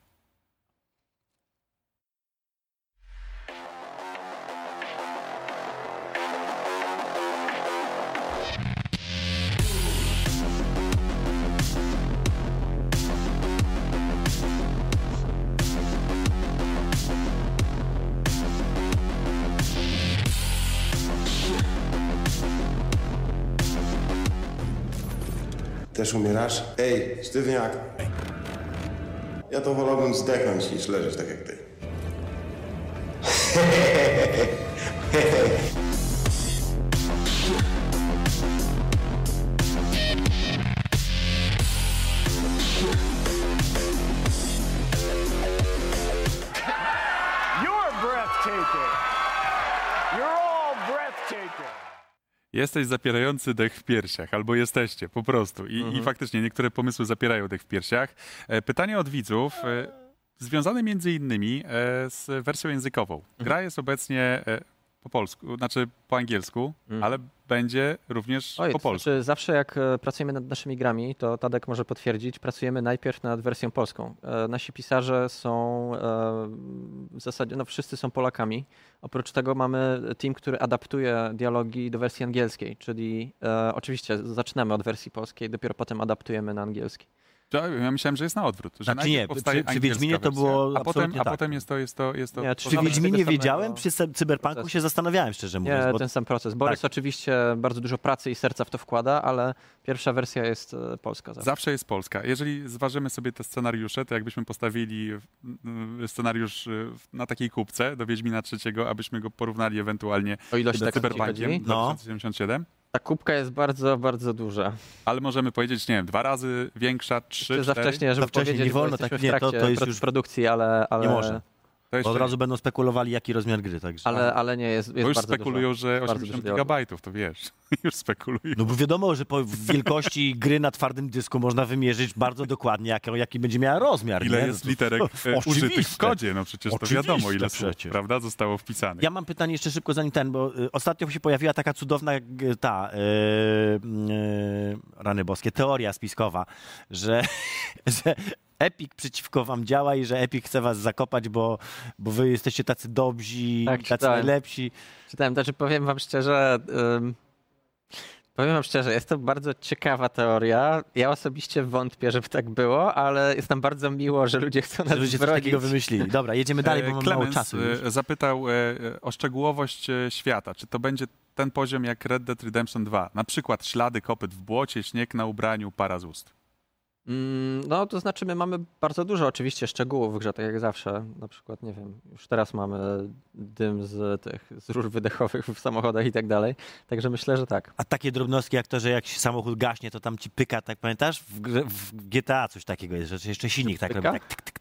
Też umierasz? Ej, sztywniak. Ja to wolałbym zdechnąć niż leżeć tak jak ty. Jesteś zapierający dech w piersiach, albo jesteście po prostu. I, Mhm. i faktycznie niektóre pomysły zapierają dech w piersiach. E, Pytanie od widzów, e, związane między innymi e, z wersją językową. Mhm. Gra jest obecnie po polsku, znaczy po angielsku, Mhm. ale będzie również Oj, po to polsku. znaczy zawsze jak e, pracujemy nad naszymi grami, to Tadek może potwierdzić, pracujemy najpierw nad wersją polską. E, Nasi pisarze są e, w zasadzie, no wszyscy są Polakami. Oprócz tego mamy team, który adaptuje dialogi do wersji angielskiej, czyli oczywiście zaczynamy od wersji polskiej, dopiero potem adaptujemy na angielski. Ja ja myślałem, że jest na odwrót. Że Znaczy nie, przy- przy Wiedźminie to było a potem, absolutnie a tak. potem jest to, jest to, jest to Nie, czy Przy Wiedźminie wiedziałem, przy Cy- Cyberpunku procesu. się zastanawiałem, szczerze mówiąc. Nie, bo ten sam proces. Borys tak. oczywiście bardzo dużo pracy i serca w to wkłada, ale pierwsza wersja jest e, polska zawsze. Zawsze jest Polska. Jeżeli zważymy sobie te scenariusze, to jakbyśmy postawili mm, scenariusz y, na takiej kubce do Wiedźmina trzeciego, abyśmy go porównali ewentualnie O ilość z Cyberpunkiem chodzi? No. 2077, Ta kubka jest bardzo, bardzo duża. ale możemy powiedzieć, nie wiem, dwa razy większa, trzy, Czy za cztery. wcześnie, żeby Za wcześnie, powiedzieć, nie wolno bo jesteśmy tak- nie, w to- trakcie to jest już- produkcji, ale, ale, nie można. Bo jeszcze, od razu będą spekulowali, jaki rozmiar gry. Także. ale, ale nie, jest, jest bo już bardzo spekulują, duża. że Bardzo 80 dużo gigabajtów, to wiesz, [laughs] już spekulują. No bo wiadomo, że po wielkości gry na twardym dysku można wymierzyć bardzo dokładnie, jaki, jaki będzie miała rozmiar. Ile nie? jest No to- literek e, Oczywiste. [laughs] użytych w kodzie, no przecież to wiadomo, ile słów, przecież. prawda, zostało wpisanych. Ja mam pytanie jeszcze szybko zanim ten, bo y, ostatnio się pojawiła taka cudowna ta y, y, rany boskie, teoria spiskowa, że, [laughs] że Epic przeciwko wam działa i że Epic chce was zakopać, bo, bo wy jesteście tacy dobrzy, Tak, tacy czytałem. najlepsi. Czytałem, znaczy powiem wam szczerze, ym, powiem wam szczerze, jest to bardzo ciekawa teoria. Ja osobiście wątpię, żeby tak było, ale jest nam bardzo miło, że ludzie chcą nas Że ludzie coś bronić. takiego wymyślili. Dobra, jedziemy dalej, bo E, mamy mało czasu. już. e, zapytał e, o szczegółowość świata. Czy to będzie ten poziom jak Red Dead Redemption 2? Na przykład ślady kopyt w błocie, śnieg na ubraniu, para z ust. Mm, No, to znaczy my mamy bardzo dużo oczywiście szczegółów w grze, tak jak zawsze. Na przykład, nie wiem, już teraz mamy dym z tych, z rur wydechowych w samochodach i tak dalej. Także myślę, że tak. A takie drobnostki jak to, że jak samochód gaśnie, to tam ci pyka, tak pamiętasz? W, w GTA coś takiego jest, że jeszcze silnik tak Pyka? robi. Tak, tyk, tyk,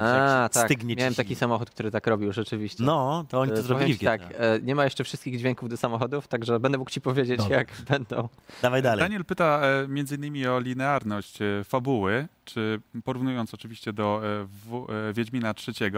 tak, A, jak tak. stygnie ci Miałem taki samochód, który tak robił rzeczywiście. No, to oni E, to zrobili w tak, e, nie ma jeszcze wszystkich dźwięków do samochodów, także będę mógł ci powiedzieć, Dobra. jak będą. Dawaj dalej. Daniel pyta e, między innymi o linearność e, fabuły, czy porównując oczywiście do e, w, e, Wiedźmina III,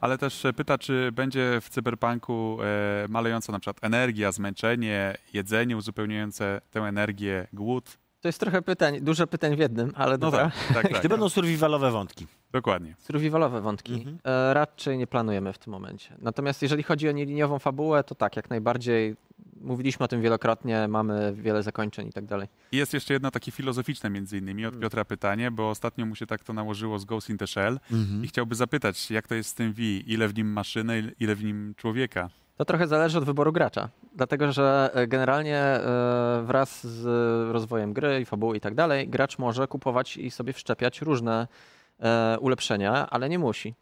ale też pyta, czy będzie w cyberpunku e, malejąca na przykład energia, zmęczenie, jedzenie uzupełniające tę energię, głód. To jest trochę pytań, dużo pytań w jednym, ale No dobra. tak, tak, tak. [laughs] Gdy będą survivalowe wątki. Dokładnie. Survivalowe wątki Mhm. e, raczej nie planujemy w tym momencie. Natomiast jeżeli chodzi o nieliniową fabułę, to tak, jak najbardziej. Mówiliśmy o tym wielokrotnie, mamy wiele zakończeń i tak dalej. I jest jeszcze jedno takie filozoficzne między innymi Mm. od Piotra pytanie, bo ostatnio mu się tak to nałożyło z Ghost in the Shell Mhm. i chciałby zapytać, jak to jest z tym V, ile w nim maszyny, ile w nim człowieka. To trochę zależy od wyboru gracza, dlatego że e, generalnie e, wraz z rozwojem gry i fabuły i tak dalej, gracz może kupować i sobie wszczepiać różne e, ulepszenia, ale nie musi.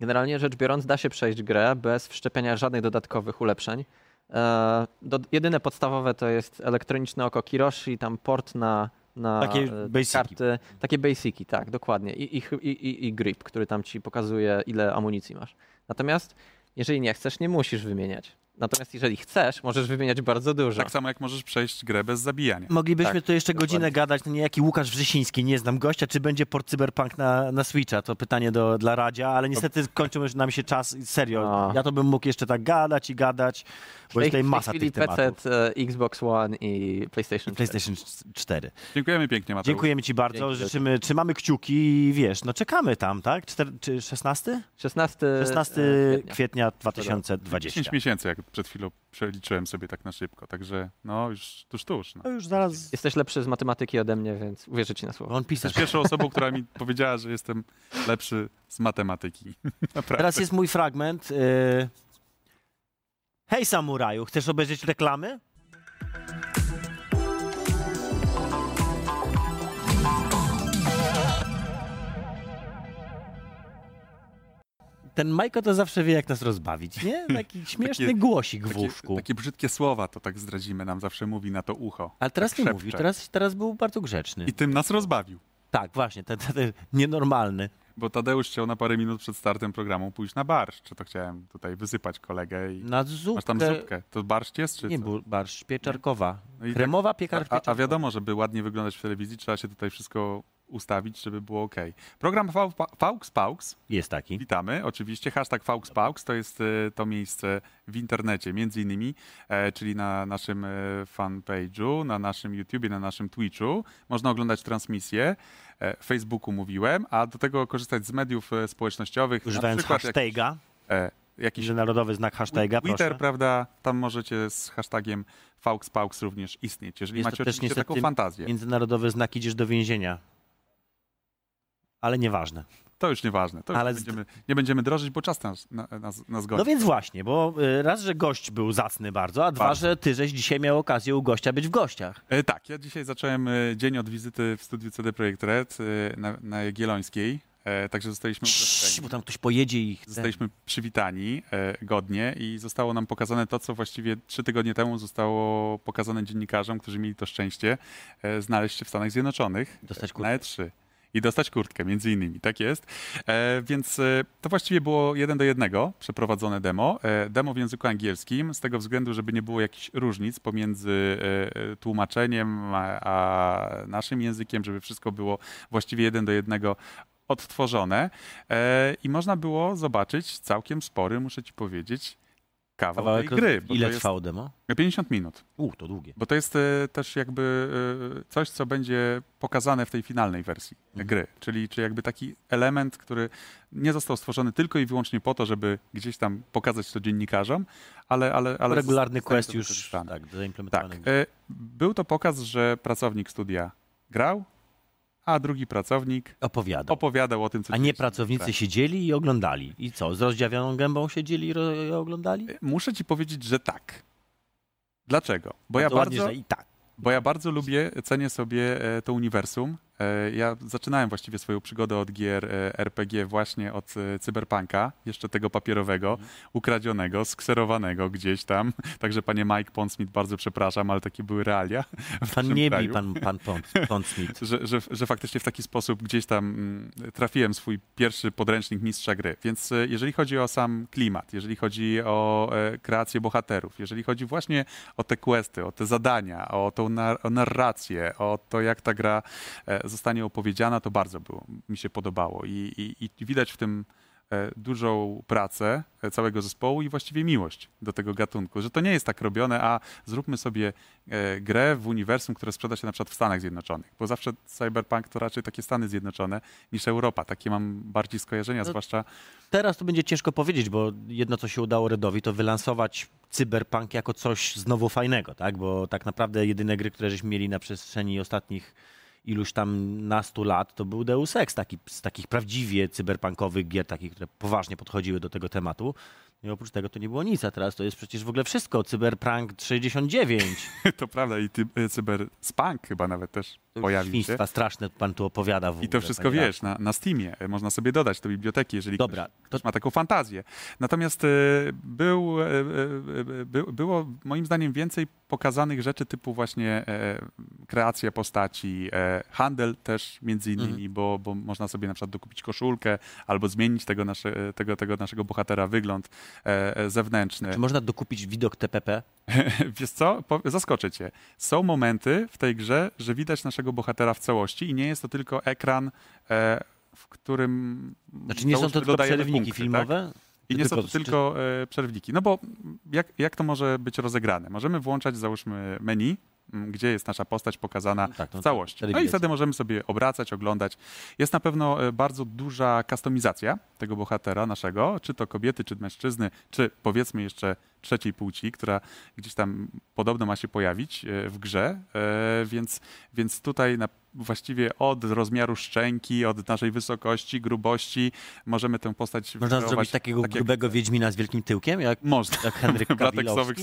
Generalnie rzecz biorąc, da się przejść grę bez wszczepiania żadnych dodatkowych ulepszeń. E, jedyne podstawowe to jest elektroniczne oko Kiroshi, tam port na, na Takie e, basiki. karty. Takie basiki, tak, dokładnie. I, i, i- i grip, który tam ci pokazuje, ile amunicji masz. Natomiast jeżeli nie chcesz, nie musisz wymieniać. Natomiast jeżeli chcesz, możesz wymieniać bardzo dużo. Tak samo jak możesz przejść grę bez zabijania. Moglibyśmy Tak, tu jeszcze godzinę gadać, no niejaki Łukasz Wrzesiński, nie znam gościa, czy będzie port Cyberpunk na, na Switcha, to pytanie do, dla Radzia, ale niestety kończył już nam się czas, serio, No. ja to bym mógł jeszcze tak gadać i gadać, bo jest tutaj masa tych tematów. PC, e, Xbox One i PlayStation 4. PlayStation 4. Dziękujemy pięknie, Mateusz. Dziękujemy Ci bardzo, Dzięki życzymy, trzymamy kciuki i wiesz, no czekamy tam, tak? Czter, czy 16? 16, 16 e, kwietnia. kwietnia 2020. 10 miesięcy, jak przed chwilą przeliczyłem sobie tak na szybko, także no już tuż, tuż. No. To już zaraz, Jesteś lepszy z matematyki ode mnie, więc uwierzę ci na słowo. on pisarz. Jesteś pierwszą osobą, która mi [laughs] powiedziała, że jestem lepszy z matematyki. [laughs] Naprawdę. Teraz jest mój fragment. y, Hej samuraju, chcesz obejrzeć reklamy? Ten Majko to zawsze wie, jak nas rozbawić, nie? [laughs] Taki śmieszny Takie- głosik w łóżku. takie brzydkie słowa, to tak zdradzimy, nam zawsze mówi na to ucho. Ale teraz tak nie szepcze. mówi, teraz, teraz był bardzo grzeczny. I tym nas rozbawił. Tak, właśnie, ten, ten, nienormalny. Bo Tadeusz chciał na parę minut przed startem programu pójść na barszcz. Czy to chciałem tutaj wysypać kolegę i... Na zupkę. Masz tam zupkę. To barszcz jest, czy Nie, co? bu- barszcz pieczarkowa. No i tak- Kremowa A, piekar a, pieczarkowa. a wiadomo, żeby ładnie wyglądać w telewizji, trzeba się tutaj wszystko ustawić, żeby było ok. Program Fał- Faux Paux, Jest taki. witamy. Oczywiście hashtag Faux Paux to jest e, to miejsce w internecie, między innymi, e, czyli na naszym e, fanpage'u, na naszym YouTubie, na naszym Twitchu. Można oglądać transmisję. Facebooku mówiłem, a do tego korzystać z mediów społecznościowych. Używając hashtaga, Jakiś, jakiś międzynarodowy znak hashtaga, Twitter, proszę. prawda? Tam możecie z hashtagiem FauxPaux również istnieć, jeżeli Jest macie oczywiście taką fantazję. Międzynarodowy znak idziesz do więzienia. Ale nieważne. To już nieważne. To już Ale nie, z- będziemy, nie będziemy drożyć, bo czas nas, na, nas, nas goni. No więc właśnie, bo y, raz, że gość był zacny bardzo, a dwa, Bardzo. że ty żeś dzisiaj miał okazję u gościa być w gościach. E, tak, ja dzisiaj zacząłem e, dzień od wizyty w studiu CD Projekt Red e, na, na Jagiellońskiej, e, także zostaliśmy Cii, ugoszczeni. bo tam ktoś pojedzie i. Zostaliśmy przywitani e, godnie i zostało nam pokazane to, co właściwie trzy tygodnie temu zostało pokazane dziennikarzom, którzy mieli to szczęście e, znaleźć się w Stanach Zjednoczonych Dostać e, na E3. I dostać kurtkę, między innymi, tak jest. E, więc e, to właściwie było jeden do jednego przeprowadzone demo. E, demo w języku angielskim, z tego względu, żeby nie było jakichś różnic pomiędzy e, e, tłumaczeniem a, a naszym językiem, żeby wszystko było właściwie jeden do jednego odtworzone. E, I można było zobaczyć całkiem spory, muszę ci powiedzieć, kawał Kawałek tej gry. Ile jest trwało demo? 50 minut. U, to długie. Bo to jest e, też jakby e, coś, co będzie pokazane w tej finalnej wersji Mhm. gry. Czyli, czyli jakby taki element, który nie został stworzony tylko i wyłącznie po to, żeby gdzieś tam pokazać to dziennikarzom, ale... ale, ale Regularny quest już tak, Tak. zaimplementowany. E, Był to pokaz, że pracownik studia grał, a drugi pracownik Opowiadał. opowiadał o tym, co A nie pracownicy grze. siedzieli i oglądali. I co, z rozdziawioną gębą siedzieli i, oglądali? Muszę ci powiedzieć, że tak. Dlaczego? Bo ja ładnie, bardzo... że i tak. Bo ja bardzo lubię, cenię sobie e, to uniwersum. E, Ja zaczynałem właściwie swoją przygodę od gier e, RPG właśnie od e, Cyberpunka, jeszcze tego papierowego, Mhm. ukradzionego, skserowanego gdzieś tam. [laughs] Także panie Mike Pondsmith, bardzo przepraszam, ale takie były realia. [laughs] Pan nie bij, pan, pan Pont, Pont Smith. [laughs] Że, że, że faktycznie w taki sposób gdzieś tam mm, trafiłem swój pierwszy podręcznik mistrza gry. Więc jeżeli chodzi o sam klimat, jeżeli chodzi o kreację bohaterów, jeżeli chodzi właśnie o te questy, o te zadania, o tą nar- o narrację, o to, jak ta gra zostanie opowiedziana, to bardzo było, mi się podobało. I, i, i widać w tym e, dużą pracę e, całego zespołu i właściwie miłość do tego gatunku, że to nie jest tak robione, a zróbmy sobie e, grę w uniwersum, które sprzeda się na przykład w Stanach Zjednoczonych, bo zawsze Cyberpunk to raczej takie Stany Zjednoczone niż Europa, takie mam bardziej skojarzenia, No, zwłaszcza Teraz to będzie ciężko powiedzieć, bo jedno, co się udało Redowi, to wylansować cyberpunk jako coś znowu fajnego, tak? Bo tak naprawdę jedyne gry, które żeśmy mieli na przestrzeni ostatnich iluś tam nastu lat, to był Deus Ex, taki, z takich prawdziwie cyberpunkowych gier, takich, które poważnie podchodziły do tego tematu. I oprócz tego to nie było nic, a teraz to jest przecież w ogóle wszystko. Cyberpunk 69. [laughs] to prawda i e, Cyberspunk chyba nawet też pojawił się. Świństwa straszne pan tu opowiada w I to ogóle, wszystko panie wiesz, na, na Steamie. Można sobie dodać do biblioteki, jeżeli Dobra, ktoś, to- ktoś ma taką fantazję. Natomiast e, był, e, e, by, było moim zdaniem więcej pokazanych rzeczy typu właśnie kreacja postaci, handel też między innymi, Mhm. bo, bo można sobie na przykład dokupić koszulkę albo zmienić tego, nasze, tego, tego naszego bohatera wygląd zewnętrzny. Czy można dokupić widok TPP? [laughs] Wiesz co? Zaskoczę cię. Są momenty w tej grze, że widać naszego bohatera w całości i nie jest to tylko ekran, e, w którym. Znaczy nie są to tylko dodajemy przerywniki punkty, filmowe? Tak? I nie są to czy- tylko e, przerywniki. No bo jak, jak to może być rozegrane? Możemy włączać, załóżmy, menu, gdzie jest nasza postać pokazana No tak, no w całości. No i wtedy możemy sobie obracać, oglądać. Jest na pewno e, bardzo duża kustomizacja tego bohatera naszego, czy to kobiety, czy mężczyzny, czy powiedzmy jeszcze trzeciej płci, która gdzieś tam podobno ma się pojawić e, w grze, e, więc, więc tutaj na, właściwie od rozmiaru szczęki, od naszej wysokości, grubości możemy tę postać Można zrobić takiego tak, jak grubego Wiedźmina z wielkim tyłkiem, jak, można. jak Henryk [laughs] W lateksowych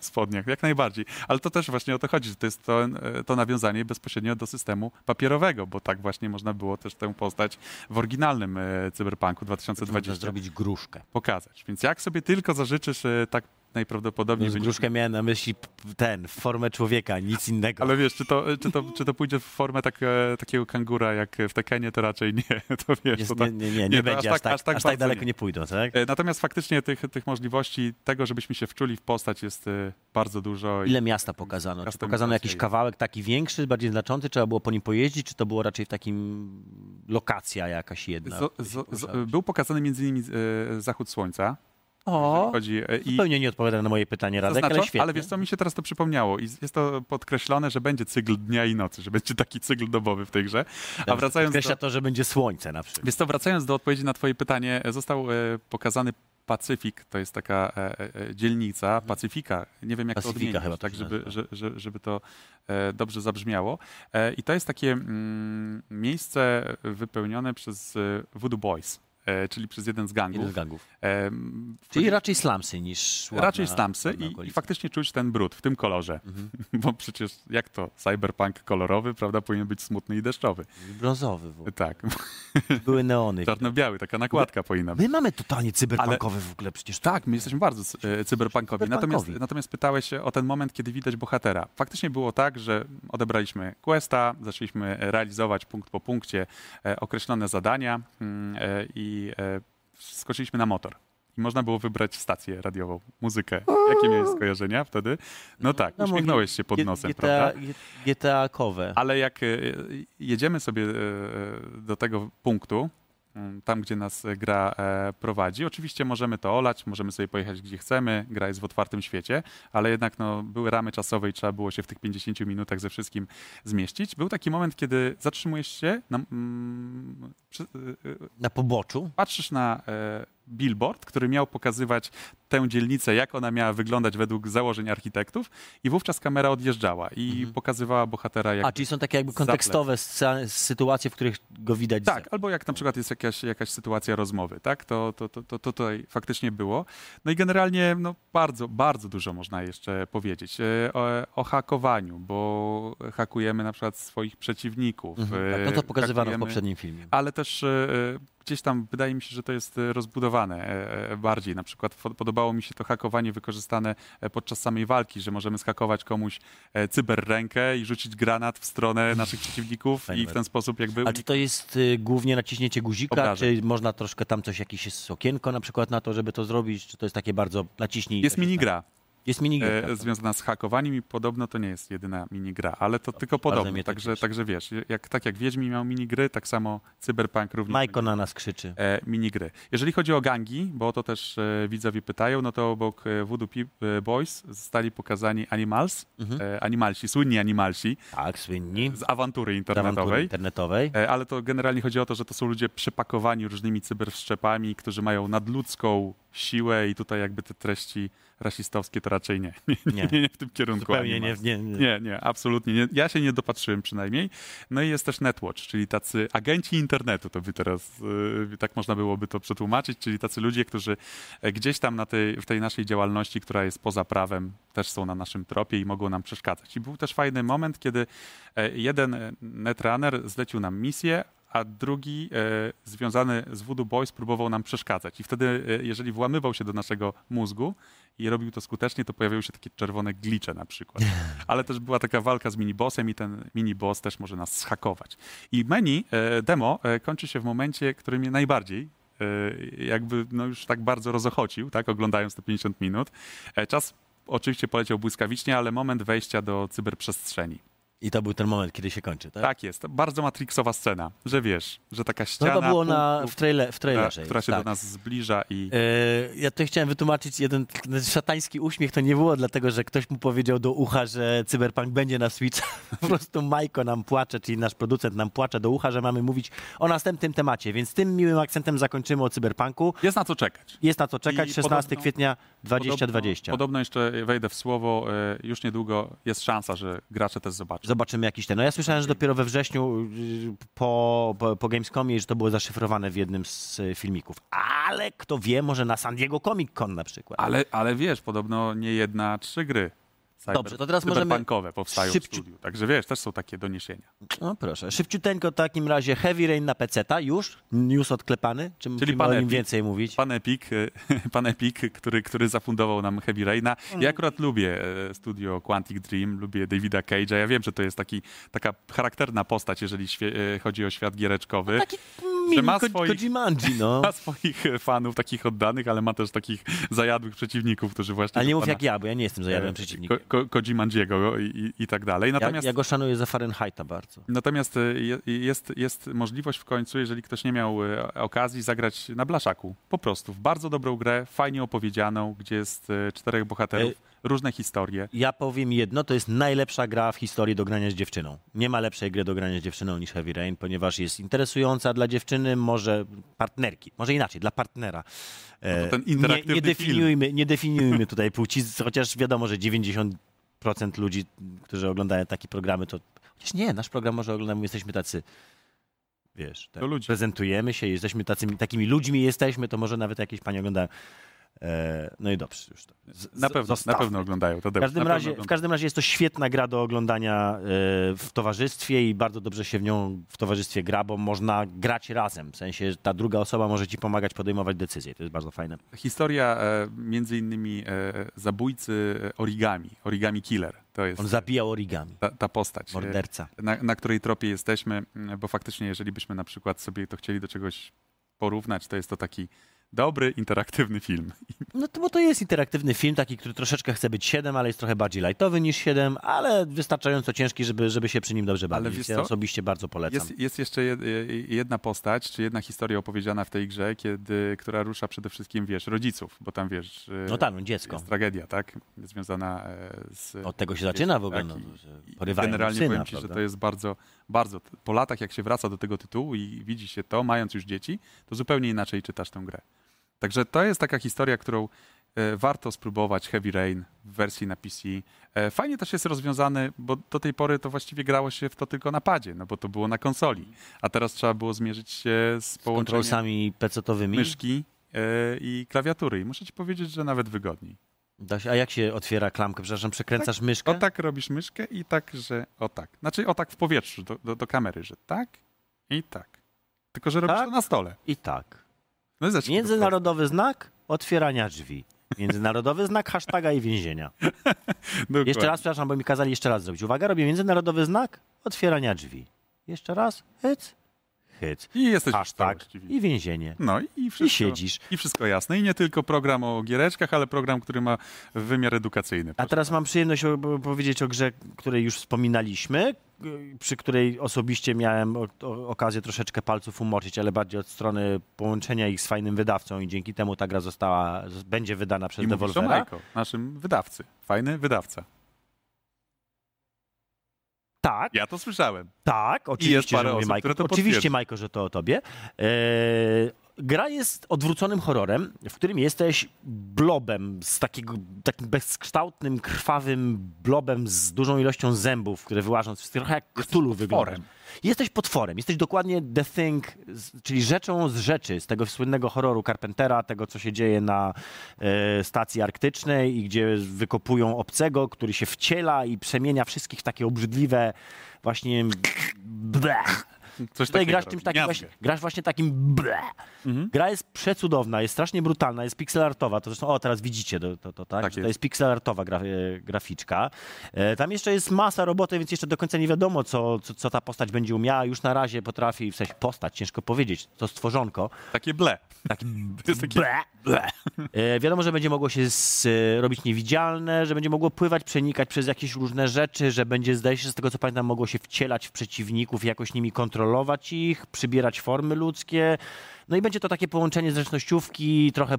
spodniach, jak najbardziej. Ale to też właśnie o to chodzi, że to jest to, e, to nawiązanie bezpośrednio do systemu papierowego, bo tak właśnie można było też tę postać w oryginalnym Cyberpunku Można 2020 zrobić gruszkę. pokazać. Więc jak sobie tylko zażyczysz tak najprawdopodobniej Z będzie... gruszkę miałem na myśli ten, formę człowieka, nic innego. Ale wiesz, czy to, czy, to, czy to pójdzie w formę tak, e, takiego kangura jak w Tekenie, to raczej nie. [laughs] To wiesz, Jest, to nie, tak, nie, nie, nie, to będzie, aż tak, aż tak, bardzo daleko nie. pójdą, tak? E, Natomiast faktycznie tych, tych możliwości, tego, żebyśmy się wczuli w postać jest e, bardzo dużo. Ile miasta pokazano? Czy pokazano jakiś Migracje. kawałek taki większy, bardziej znaczący? Trzeba było po nim pojeździć, czy to było raczej w takim lokacja jakaś jedna? Z, z, z, był pokazany między innymi zachód słońca. O, Chodzi, e, i zupełnie nie odpowiada na moje pytanie, Radek, Zaznacza, ale świetnie. ale wiesz co, mi się teraz to przypomniało i jest to podkreślone, że będzie cykl dnia i nocy, że będzie taki cykl dobowy w tej grze. A wracając do, Podkreśla to, że będzie słońce na przykład. Wiesz co, wracając do odpowiedzi na twoje pytanie, e, został e, pokazany Pacyfik, to jest taka e, e, dzielnica, Pacyfika, nie wiem jak Pacyfika to odmienić, chyba to tak żeby, że, że, żeby to e, dobrze zabrzmiało. I to jest takie mm, miejsce wypełnione przez Voodoo Boys, czyli przez jeden z gangów. Jeden z gangów. E, Czyli raczej slumsy niż ładna, Raczej ładna i, i faktycznie czuć ten brud w tym kolorze. Mhm. [laughs] Bo przecież jak to? Cyberpunk kolorowy, prawda? Powinien być smutny i deszczowy. Brązowy w ogóle. Tak, [laughs] Były neony. czarno-biały, taka nakładka powinna być. My mamy totalnie cyberpunkowy w ogóle przecież. Tak, my jesteśmy bardzo cy- e, cyberpunkowi. Natomiast, Cyberpunkowi. natomiast pytałeś się o ten moment, kiedy widać bohatera. Faktycznie było tak, że odebraliśmy questa, zaczęliśmy realizować punkt po punkcie e, określone zadania mm, e, i e, skoczyliśmy na motor. I można było wybrać stację radiową, muzykę. Jakie miałeś skojarzenia wtedy? No tak, No, uśmiechnąłeś się pod nosem, GTA, prawda? GTA-kowe. Ale jak e, jedziemy sobie e, do tego punktu, tam gdzie nas e, gra e, prowadzi, oczywiście możemy to olać, możemy sobie pojechać gdzie chcemy, gra jest w otwartym świecie, ale jednak no, były ramy czasowe i trzeba było się w tych 50 minutach ze wszystkim zmieścić. Był taki moment, kiedy zatrzymujesz się, na, mm, przy, e, e, Na poboczu. patrzysz na e, billboard, który miał pokazywać tę dzielnicę, jak ona miała wyglądać według założeń architektów i wówczas kamera odjeżdżała i pokazywała bohatera jak A, czyli są takie jakby kontekstowe sytuacje, w których go widać. tak, albo jak na przykład jest jakaś, jakaś sytuacja rozmowy, tak? To, to, to, to, to tutaj faktycznie było. No i generalnie no, bardzo, bardzo dużo można jeszcze powiedzieć e, o, o hakowaniu, bo hakujemy na przykład swoich przeciwników. Mhm, tak, e, no to pokazywano w hakujemy- poprzednim filmie. ale też e, gdzieś tam wydaje mi się, że to jest e, rozbudowane e, e, bardziej. Na przykład podobało mi się to hakowanie wykorzystane podczas samej walki, że możemy zhakować komuś cyberrękę i rzucić granat w stronę naszych przeciwników i w ten sposób jakby... A czy to jest y, głównie naciśnięcie guzika, Obrażeń. czy można troszkę tam coś, jakieś jest okienko na przykład na to, żeby to zrobić, czy to jest takie bardzo naciśnij? i Jest minigra. Jest minigra. e, związana z hakowaniem i podobno to nie jest jedyna minigra, ale to tylko podobno. Także, także wiesz, jak, tak jak Wiedźmin miał minigry, tak samo Cyberpunk również Majko na nas krzyczy. e, minigry. Jeżeli chodzi o gangi, bo o to też e, widzowie pytają, no to obok e, Voodoo e, Boys zostali pokazani Animals, Mhm. e, Animalsi, słynni Animalsi Tak, słynni. z awantury Z awantury internetowej. internetowej. E, Ale to generalnie chodzi o to, że to są ludzie przepakowani różnymi cyberwszczepami, którzy mają nadludzką siłę i tutaj jakby te treści rasistowskie to raczej nie. [laughs] Nie, nie, Nie. nie, w tym kierunku. Zupełnie nie, nie. Nie, nie, absolutnie nie. Ja się nie dopatrzyłem przynajmniej. No i jest też Netwatch, czyli tacy agenci internetu, to by teraz y, tak można byłoby to przetłumaczyć, czyli tacy ludzie, którzy e, gdzieś tam na tej, w tej naszej działalności, która jest poza prawem, też są na naszym tropie i mogą nam przeszkadzać. I był też fajny moment, kiedy e, jeden e, netrunner zlecił nam misję, a drugi e, związany z Voodoo Boys próbował nam przeszkadzać. I wtedy, e, jeżeli włamywał się do naszego mózgu i robił to skutecznie, to pojawiały się takie czerwone glicze na przykład. [laughs] Ale też była taka walka z minibossem i ten miniboss też może nas schakować. I menu, e, demo kończy się w momencie, który mnie najbardziej jakby no już tak bardzo rozochocił, tak, oglądając te 50 minut. Czas oczywiście poleciał błyskawicznie, ale moment wejścia do cyberprzestrzeni. I to był ten moment, kiedy się kończy, tak? Tak jest, bardzo matrixowa scena, że wiesz, że taka To ściana, chyba było na, w, trailer, w która, trailerze. która jest, się tak. do nas zbliża i E, Ja tutaj chciałem wytłumaczyć jeden szatański uśmiech. To nie było dlatego, że ktoś mu powiedział do ucha, że Cyberpunk będzie na Switch. [laughs] Po prostu Majko nam płacze, czyli nasz producent nam płacze do ucha, że mamy mówić o następnym temacie. Więc tym miłym akcentem zakończymy o Cyberpunku. jest na co czekać. Jest na co czekać. I 16 podobno- kwietnia 2020. Podobno, podobno jeszcze wejdę w słowo, e, już niedługo jest szansa, że gracze też zobaczą. Zobaczymy jakiś ten. No ja słyszałem, że dopiero we wrześniu y, po, po, po Gamescomie, że to było zaszyfrowane w jednym z y, filmików. Ale kto wie, może na San Diego Comic Con na przykład. Ale, ale wiesz, podobno nie jedna, trzy gry cyber, Dobrze, to teraz możemy powstają szybciu- w studiu. Także wiesz, też są takie doniesienia. No proszę, szybciuteńko w takim razie Heavy Rain na PC-ta już? News odklepany? Czy musimy pan o nim Epic. więcej mówić? Pan Epic, e, [laughs] pan Epic który, który zafundował nam Heavy Raina. Ja akurat lubię e, studio Quantic Dream, lubię Davida Cage'a. Ja wiem, że to jest taki, taka charakterna postać, jeżeli świe, e, chodzi o świat giereczkowy. Taki mini ma swoich- Kojimanji, no. [laughs] Ma swoich e, fanów, takich oddanych, ale ma też takich zajadłych przeciwników, którzy właśnie... Ale nie mów jak ja, bo ja nie jestem zajadłym e, przeciwnikiem. Ko, ko, Kojimandziego i, i, i tak dalej. Ja, Natomiast... ja go szanuję za Fahrenheita bardzo. Natomiast e, je- jest, jest możliwość w końcu, jeżeli ktoś nie miał e, okazji, zagrać na blaszaku. Po prostu w bardzo dobrą grę, fajnie opowiedzianą, gdzie jest e, czterech bohaterów, różne historie. Ja powiem jedno, to jest najlepsza gra w historii do grania z dziewczyną. Nie ma lepszej gry do grania z dziewczyną niż Heavy Rain, ponieważ jest interesująca dla dziewczyny, może partnerki, może inaczej, dla partnera. E, No to ten nie, interaktywny nie, definiujmy, nie definiujmy tutaj płci, chociaż wiadomo, że 90% ludzi, którzy oglądają takie programy, to chociaż nie, nasz program może oglądamy, jesteśmy tacy wiesz, tak, prezentujemy się, jesteśmy tacymi, takimi ludźmi jesteśmy, to może nawet jakieś pani oglądają. E, no i dobrze, już to. Z, Na pewno, na pewno oglądają. To W każdym, razie, w każdym razie jest to świetna gra do oglądania e, w towarzystwie i bardzo dobrze się w nią w towarzystwie gra, bo można grać razem. W sensie ta druga osoba może ci pomagać podejmować decyzje. To jest bardzo fajne. Historia e, między innymi zabójcy origami, origami killer. To jest On zabijał origami. ta, ta postać. Morderca. na, na której tropie jesteśmy, bo faktycznie, jeżeli byśmy na przykład sobie to chcieli do czegoś porównać, to jest to taki dobry, interaktywny film. [laughs] No to, bo to jest interaktywny film, taki, który troszeczkę chce być 7, ale jest trochę bardziej lightowy niż 7, ale wystarczająco ciężki, żeby, żeby się przy nim dobrze bawić. wiesz ja osobiście bardzo polecam. Jest, jest jeszcze jed, jedna postać, czy jedna historia opowiedziana w tej grze, kiedy, która rusza przede wszystkim, wiesz, rodziców, bo tam, wiesz, No tak, no dziecko. jest tragedia, tak? Związana e, z... Od tego się zaczyna w ogóle. tak, No, Generalnie syna, powiem ci, prawda? że to jest bardzo, bardzo... Po latach, jak się wraca do tego tytułu i widzi się to, mając już dzieci, to zupełnie inaczej czytasz tę grę. Także to jest taka historia, którą e, warto spróbować. Heavy Rain w wersji na PC. E, fajnie też jest rozwiązany, bo do tej pory to właściwie grało się w to tylko na padzie, no bo to było na konsoli. A teraz trzeba było zmierzyć się z Z połączeniem kontrolsami pecetowymi. myszki e, i klawiatury. I muszę ci powiedzieć, że nawet wygodniej. Się, a jak się otwiera klamkę? Przepraszam, przekręcasz myszkę? O tak robisz myszkę i tak, że o tak. Znaczy o tak w powietrzu do, do, do kamery, że tak i tak. Tylko, że robisz Tak? to na stole. I tak. No i Międzynarodowy znak otwierania drzwi. Międzynarodowy [laughs] znak hashtaga i więzienia. [laughs] Jeszcze raz, przepraszam, bo mi kazali jeszcze raz zrobić. Uwaga, robię międzynarodowy znak otwierania drzwi. Jeszcze raz, hyc, hyc. I jesteś Hashtag i więzienie. No i, i, I wszystko, siedzisz. I wszystko jasne. I nie tylko program o giereczkach, ale program, który ma wymiar edukacyjny. A teraz mam przyjemność powiedzieć o grze, której już wspominaliśmy, y, przy której osobiście miałem okazję troszeczkę palców umoczyć, ale bardziej od strony połączenia ich z fajnym wydawcą i dzięki temu ta gra została, będzie wydana przez I mówisz o Devolvera. Majko, naszym wydawcy. Fajny wydawca. Tak, Ja to słyszałem. tak, oczywiście, parę że mówię osób, Majko. które to Oczywiście. Majko, że to o tobie. E, gra jest odwróconym horrorem, w którym jesteś blobem, z takiego, takim bezkształtnym, krwawym blobem z dużą ilością zębów, które wyłażą, trochę jak Cthulhu wygląda. Jesteś potworem, jesteś dokładnie The Thing, czyli rzeczą z rzeczy, z tego słynnego horroru Carpentera, tego co się dzieje na e, stacji arktycznej i gdzie wykopują obcego, który się wciela i przemienia wszystkich w takie obrzydliwe właśnie [laughs] blech. Coś Tutaj grasz czymś takim właśnie, grasz właśnie takim ble. Mhm. Gra jest przecudowna, jest strasznie brutalna, jest pixelartowa. To zresztą, o teraz widzicie to, to, to tak? Tak Że to jest. jest pixelartowa gra, e, graficzka. E, tam jeszcze jest masa roboty, więc jeszcze do końca nie wiadomo, co, co, co ta postać będzie umiała. Już na razie potrafi, w sensie postać, ciężko powiedzieć, to stworzonko. Takie ble. Taki [laughs] To jest takie... ble, ble. E, wiadomo, że będzie mogło się s, e, robić niewidzialne, że będzie mogło pływać, przenikać przez jakieś różne rzeczy, że będzie, zdaje się, z tego co pamiętam, mogło się wcielać w przeciwników i jakoś nimi kontrolować ich, przybierać formy ludzkie. No i będzie to takie połączenie zręcznościówki, trochę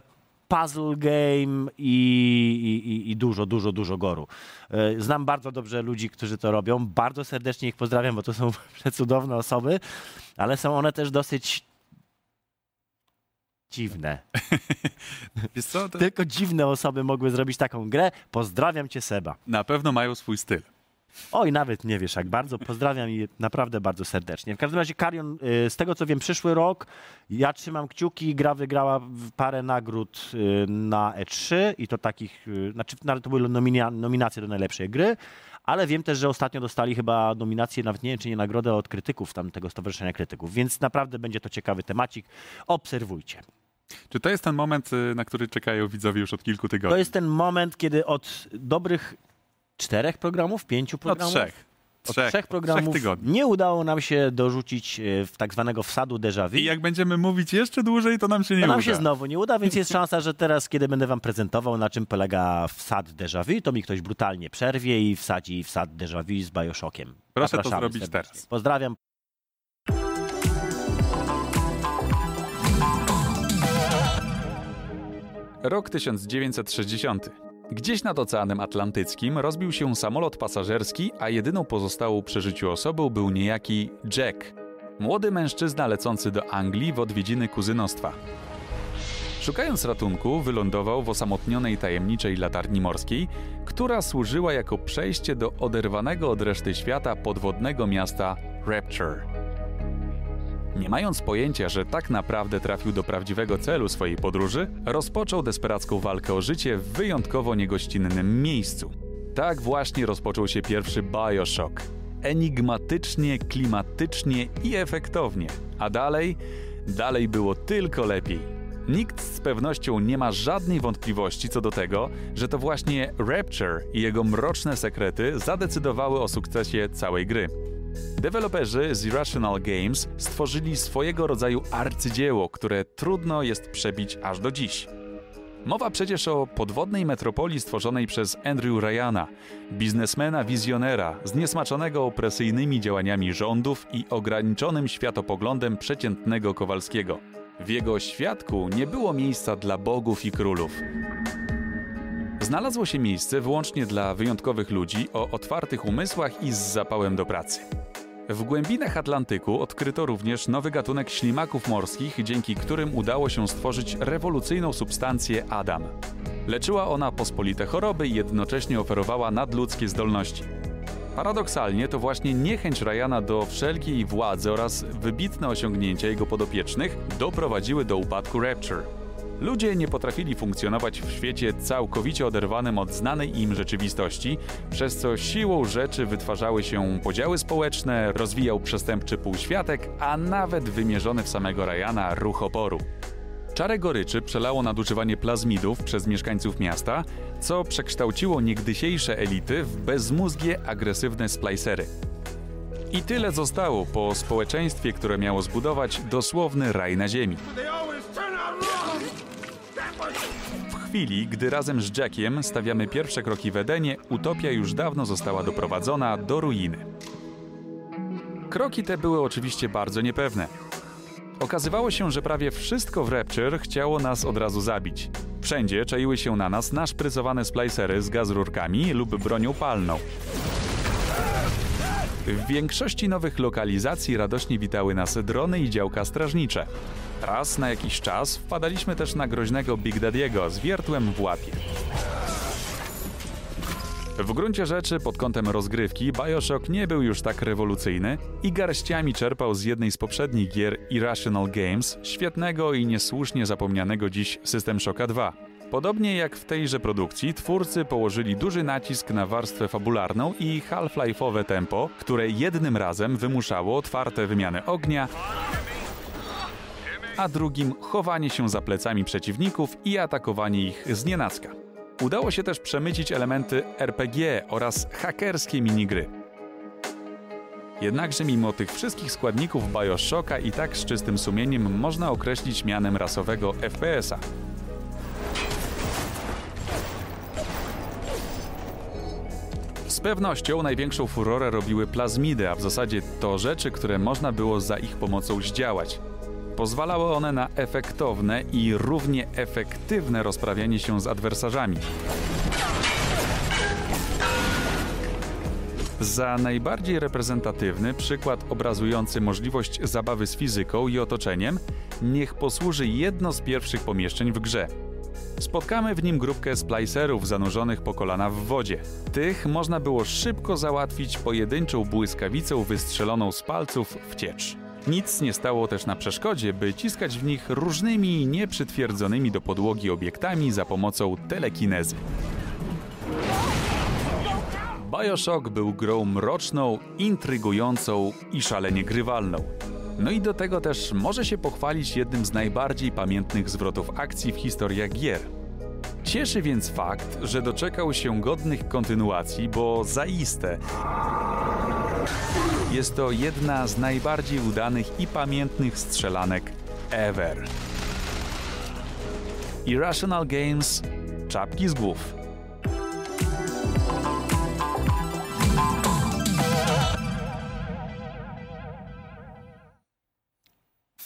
puzzle game i, i, i- dużo, dużo, dużo goru. E, Znam bardzo dobrze ludzi, którzy to robią. Bardzo serdecznie ich pozdrawiam, bo to są [laughs] przecudowne osoby, ale są one też dosyć dziwne. [laughs] Wiesz co, to Tylko dziwne osoby mogły zrobić taką grę. Pozdrawiam cię, Seba. na pewno mają swój styl. Oj, nawet nie wiesz jak bardzo. Pozdrawiam i naprawdę bardzo serdecznie. W każdym razie Karion, y, z tego co wiem, przyszły rok ja trzymam kciuki. Gra wygrała parę nagród y, na E3 i to takich, y, znaczy nawet to były nominacje do najlepszej gry, ale wiem też, że ostatnio dostali chyba nominację, nawet nie wiem czy nie nagrodę od krytyków, tam tego Stowarzyszenia Krytyków, więc naprawdę będzie to ciekawy temacik. Obserwujcie. Czy to jest ten moment, na który czekają widzowie już od kilku tygodni? To jest ten moment, kiedy od dobrych czterech programów, pięciu no, programów, trzech. od Trzech, trzech programów trzech tygodni. nie udało nam się dorzucić e, w tak zwanego wsadu déjà vu. I jak będziemy mówić jeszcze dłużej, to nam się nie to nam uda. się znowu nie uda, więc jest szansa, że teraz, kiedy będę wam prezentował, na czym polega wsad déjà vu, to mi ktoś brutalnie przerwie i wsadzi wsad déjà vu z Bioshockiem. Proszę to Zapraszamy zrobić serdecznie. teraz. Pozdrawiam. Rok 1960. Gdzieś nad Oceanem Atlantyckim rozbił się samolot pasażerski, a jedyną pozostałą przy życiu osobą był niejaki Jack. Młody mężczyzna lecący do Anglii w odwiedziny kuzynostwa. Szukając ratunku, wylądował w osamotnionej tajemniczej latarni morskiej, która służyła jako przejście do oderwanego od reszty świata podwodnego miasta Rapture. Nie mając pojęcia, że tak naprawdę trafił do prawdziwego celu swojej podróży, rozpoczął desperacką walkę o życie w wyjątkowo niegościnnym miejscu. Tak właśnie rozpoczął się pierwszy Bioshock. Enigmatycznie, klimatycznie i efektownie. A dalej, dalej było tylko lepiej. Nikt z pewnością nie ma żadnej wątpliwości co do tego, że to właśnie Rapture i jego mroczne sekrety zadecydowały o sukcesie całej gry. Deweloperzy z Irrational Games stworzyli swojego rodzaju arcydzieło, które trudno jest przebić aż do dziś. Mowa przecież o podwodnej metropolii stworzonej przez Andrew Ryana, biznesmena wizjonera, zniesmaczonego opresyjnymi działaniami rządów i ograniczonym światopoglądem przeciętnego Kowalskiego. W jego świadku nie było miejsca dla bogów i królów. Znalazło się miejsce wyłącznie dla wyjątkowych ludzi o otwartych umysłach i z zapałem do pracy. W głębinach Atlantyku odkryto również nowy gatunek ślimaków morskich, dzięki którym udało się stworzyć rewolucyjną substancję Adam. Leczyła ona pospolite choroby i jednocześnie oferowała nadludzkie zdolności. Paradoksalnie to właśnie niechęć Ryana do wszelkiej władzy oraz wybitne osiągnięcia jego podopiecznych doprowadziły do upadku Rapture. Ludzie nie potrafili funkcjonować w świecie całkowicie oderwanym od znanej im rzeczywistości, przez co siłą rzeczy wytwarzały się podziały społeczne, rozwijał przestępczy półświatek, a nawet wymierzony w samego Ryana ruch oporu. Czarę goryczy przelało nadużywanie plazmidów przez mieszkańców miasta, co przekształciło niegdysiejsze elity w bezmózgie, agresywne splicery. I tyle zostało po społeczeństwie, które miało zbudować dosłowny raj na ziemi. W chwili, gdy razem z Jackiem stawiamy pierwsze kroki w Edenie, utopia już dawno została doprowadzona do ruiny. Kroki te były oczywiście bardzo niepewne. Okazywało się, że prawie wszystko w Rapture chciało nas od razu zabić. Wszędzie czaiły się na nas naszprycowane splicery z gazrurkami lub bronią palną. W większości nowych lokalizacji radośnie witały nas drony i działka strażnicze. Raz na jakiś czas wpadaliśmy też na groźnego Big Daddiego z wiertłem w łapie. W gruncie rzeczy, pod kątem rozgrywki, Bioshock nie był już tak rewolucyjny i garściami czerpał z jednej z poprzednich gier Irrational Games, świetnego i niesłusznie zapomnianego dziś System Shocka 2. Podobnie jak w tejże produkcji, twórcy położyli duży nacisk na warstwę fabularną i half-life'owe tempo, które jednym razem wymuszało otwarte wymiany ognia, a drugim chowanie się za plecami przeciwników i atakowanie ich z nienacka. Udało się też przemycić elementy RPG oraz hakerskie minigry. Jednakże mimo tych wszystkich składników Bioshocka i tak z czystym sumieniem można określić mianem rasowego FPS-a. Pewnością największą furorę robiły plazmidy, a w zasadzie to rzeczy, które można było za ich pomocą zdziałać. Pozwalały one na efektowne i równie efektywne rozprawianie się z adwersarzami. Za najbardziej reprezentatywny przykład obrazujący możliwość zabawy z fizyką i otoczeniem, niech posłuży jedno z pierwszych pomieszczeń w grze. Spotkamy w nim grupkę splicerów zanurzonych po kolana w wodzie. Tych można było szybko załatwić pojedynczą błyskawicą wystrzeloną z palców w ciecz. Nic nie stało też na przeszkodzie, by ciskać w nich różnymi nieprzytwierdzonymi do podłogi obiektami za pomocą telekinezy. Bioshock był grą mroczną, intrygującą i szalenie grywalną. No i do tego też może się pochwalić jednym z najbardziej pamiętnych zwrotów akcji w historiach gier. Cieszy więc fakt, że doczekał się godnych kontynuacji, bo zaiste jest to jedna z najbardziej udanych i pamiętnych strzelanek ever. Irrational Games czapki z głów.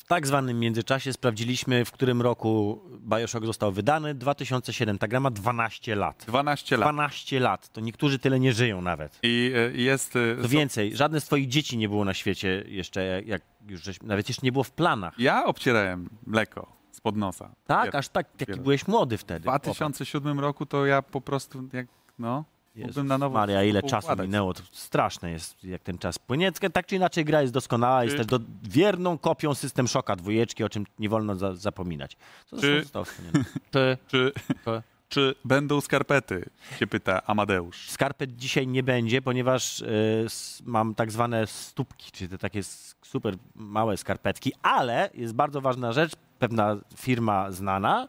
Tak zwanym międzyczasie sprawdziliśmy, w którym roku Bioshock został wydany. 2007. Ta gra ma 12 lat. 12 lat. 12 lat. To niektórzy tyle nie żyją nawet. I e, jest. e, To więcej. Żadne z twoich dzieci nie było na świecie jeszcze, jak- już żeś, nawet jeszcze nie było w planach. Ja obcierałem mleko spod nosa. Tak, aż tak, jaki byłeś młody wtedy. W 2007 roku to ja po prostu jak no. Mógłbym na nowo Maria, ile czasu poukładać. minęło, to straszne jest, jak ten czas płynie. Tak czy inaczej gra jest doskonała, jest Czy- też do, wierną kopią System Shocka dwójeczki, o czym nie wolno za, zapominać. Co Czy- zostało wspomniane. [laughs] Czy, Czy, czy czy będą skarpety? się pyta Amadeusz. skarpet dzisiaj nie będzie, ponieważ y, mam tak zwane stópki, czyli te takie super małe skarpetki, ale jest bardzo ważna rzecz, pewna firma znana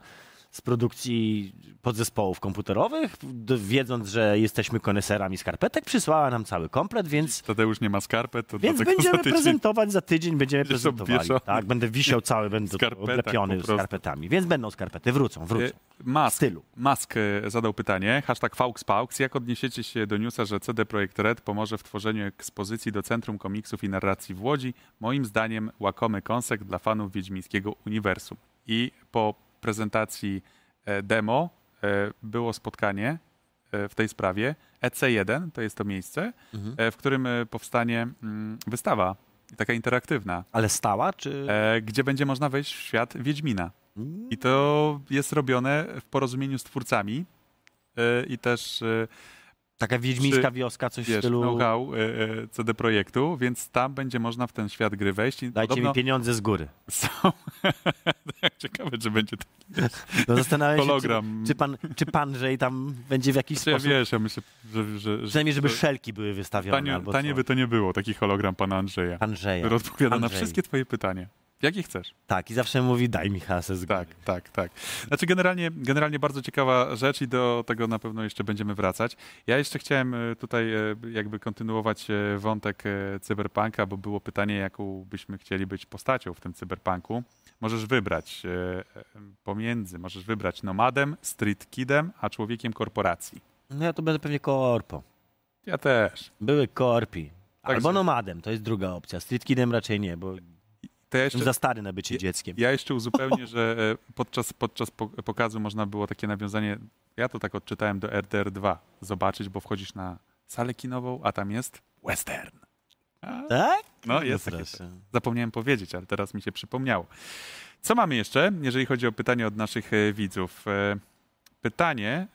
z produkcji podzespołów komputerowych, wiedząc, że jesteśmy koneserami skarpetek, przysłała nam cały komplet, więc Tadeusz nie ma skarpet, to Więc będziemy za prezentować za tydzień, będziemy Będziesz prezentowali. Tak, będę wisiał cały, [laughs] będę oblepiony skarpetami. Więc będą skarpety, wrócą, wrócą. E, Mask, stylu. Mask e, zadał pytanie, hashtag FauxPaux. Jak odniesiecie się do newsa, że CD Projekt Red pomoże w tworzeniu ekspozycji do Centrum Komiksów i Narracji w Łodzi? Moim zdaniem łakomy kąsek dla fanów Wiedźmińskiego Uniwersum. I po prezentacji e, demo e, było spotkanie e, w tej sprawie. EC1 to jest to miejsce, Mhm. w którym powstanie mm, wystawa taka interaktywna, Ale stała, czy... gdzie będzie można wejść w świat Wiedźmina. I to jest robione w porozumieniu z twórcami i też Taka wiedźmińska wioska, coś w wiesz, stylu... know-how e, e, CD Projektu, więc tam będzie można w ten świat gry wejść. I Dajcie podobno mi pieniądze z góry. [laughs] są... [laughs] Ciekawe, czy będzie to [laughs] No zastanawiam się, hologram. czy, czy, pan, czy Panżej tam będzie w jakiś Znaczy, ja sposób... wiesz, ja myślę, że... że, że Przynajmniej, żeby że szelki były wystawione Tanie, tanie by to nie było, taki hologram pana Andrzeja, Andrzeja. który odpowiada na Andrzej. wszystkie twoje pytania. Jakie chcesz? Tak, i zawsze mówi, daj mi hasę z góry. Tak, tak, tak. Znaczy generalnie, generalnie bardzo ciekawa rzecz i do tego na pewno jeszcze będziemy wracać. Ja jeszcze chciałem e, tutaj e, jakby kontynuować e, wątek cyberpunka, bo było pytanie, jaką byśmy chcieli być postacią w tym cyberpunku. Możesz wybrać pomiędzy, możesz wybrać nomadem, street kidem, a człowiekiem korporacji. No ja to będę pewnie korpo. Ja też. Były korpi. Albo Także- nomadem, to jest druga opcja. Street kidem raczej nie, bo To ja jeszcze, za stary na bycie dzieckiem. Ja jeszcze uzupełnię, [laughs] że e, podczas, podczas po- pokazu można było takie nawiązanie, ja to tak odczytałem do RDR 2, zobaczyć, bo wchodzisz na salę kinową, a tam jest western. A, Tak? No, jest no takie. Zapomniałem powiedzieć, ale teraz mi się przypomniało. Co mamy jeszcze, jeżeli chodzi o pytanie od naszych e, widzów? E, Pytanie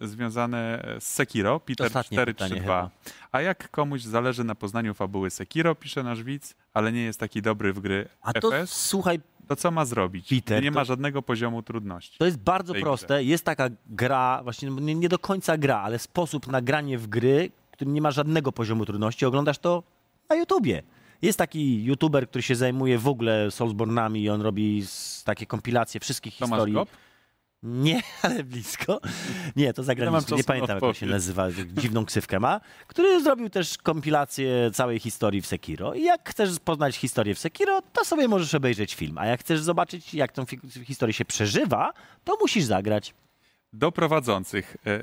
e, związane z Sekiro, Peter Ostatnie pytanie 432. chyba. A jak komuś zależy na poznaniu fabuły Sekiro, pisze nasz widz, ale nie jest taki dobry w gry A to FS, słuchaj, to co ma zrobić? Peter, nie to- ma żadnego poziomu trudności. to jest bardzo proste. Jest taka gra, właśnie nie, nie do końca gra, ale sposób na granie w gry, który nie ma żadnego poziomu trudności. Oglądasz to na YouTubie. Jest taki youtuber, który się zajmuje w ogóle Soulsborne'ami i on robi takie kompilacje wszystkich Tomasz historii. Gop? Nie, [laughs] ale blisko. Nie, to zagraniczny. Nie pamiętam, jak on się nazywa. Dziwną ksywkę ma. Który zrobił też kompilację całej historii w Sekiro. I jak chcesz poznać historię w Sekiro, to sobie możesz obejrzeć film. A jak chcesz zobaczyć, jak tą historię się przeżywa, to musisz zagrać. Do prowadzących e, e,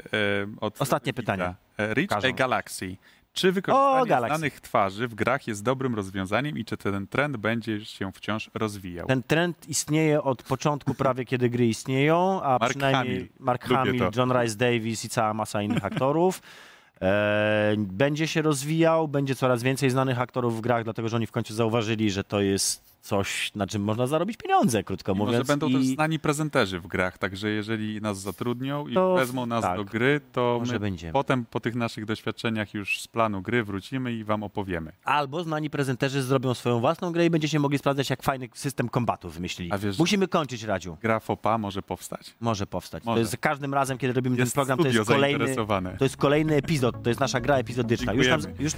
od Ostatnie pytanie. Rich Każą. a Galaxy. Czy wykorzystanie Galaxy. znanych twarzy w grach jest dobrym rozwiązaniem i czy ten trend będzie się wciąż rozwijał? Ten trend istnieje od początku prawie, [laughs] kiedy gry istnieją, a Mark przynajmniej Hamill. Mark Lubię Hamill, to. John Rice Davis i cała masa innych [laughs] aktorów. E, będzie się rozwijał, będzie coraz więcej znanych aktorów w grach, dlatego że oni w końcu zauważyli, że to jest coś, na czym można zarobić pieniądze, krótko I mówiąc. może będą i... też znani prezenterzy w grach, także jeżeli nas zatrudnią i To wezmą nas tak, do gry, to może my będziemy. potem po tych naszych doświadczeniach już z planu gry wrócimy i wam opowiemy. Albo znani prezenterzy zrobią swoją własną grę i będziecie mogli sprawdzać, jak fajny system kombatu wymyślili. A wiesz- Musimy kończyć, Radziu. Gra FOPA może powstać. Może powstać. Może. To jest za każdym razem, kiedy robimy Jest ten program, to jest kolejny, to jest kolejny epizod, to jest nasza gra epizodyczna. Już, tam, Dziękujemy. już,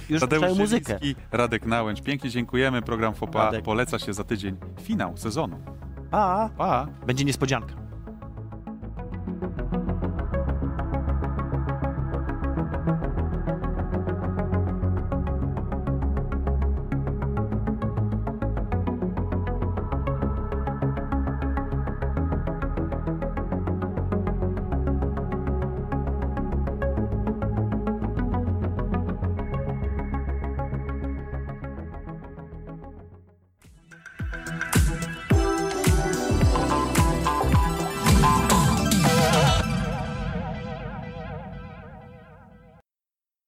już muzykę. Radek Nałęcz. Pięknie dziękujemy. Program FOPA Radek. poleca się za tydzień. Finał sezonu. A, Pa! będzie niespodzianka.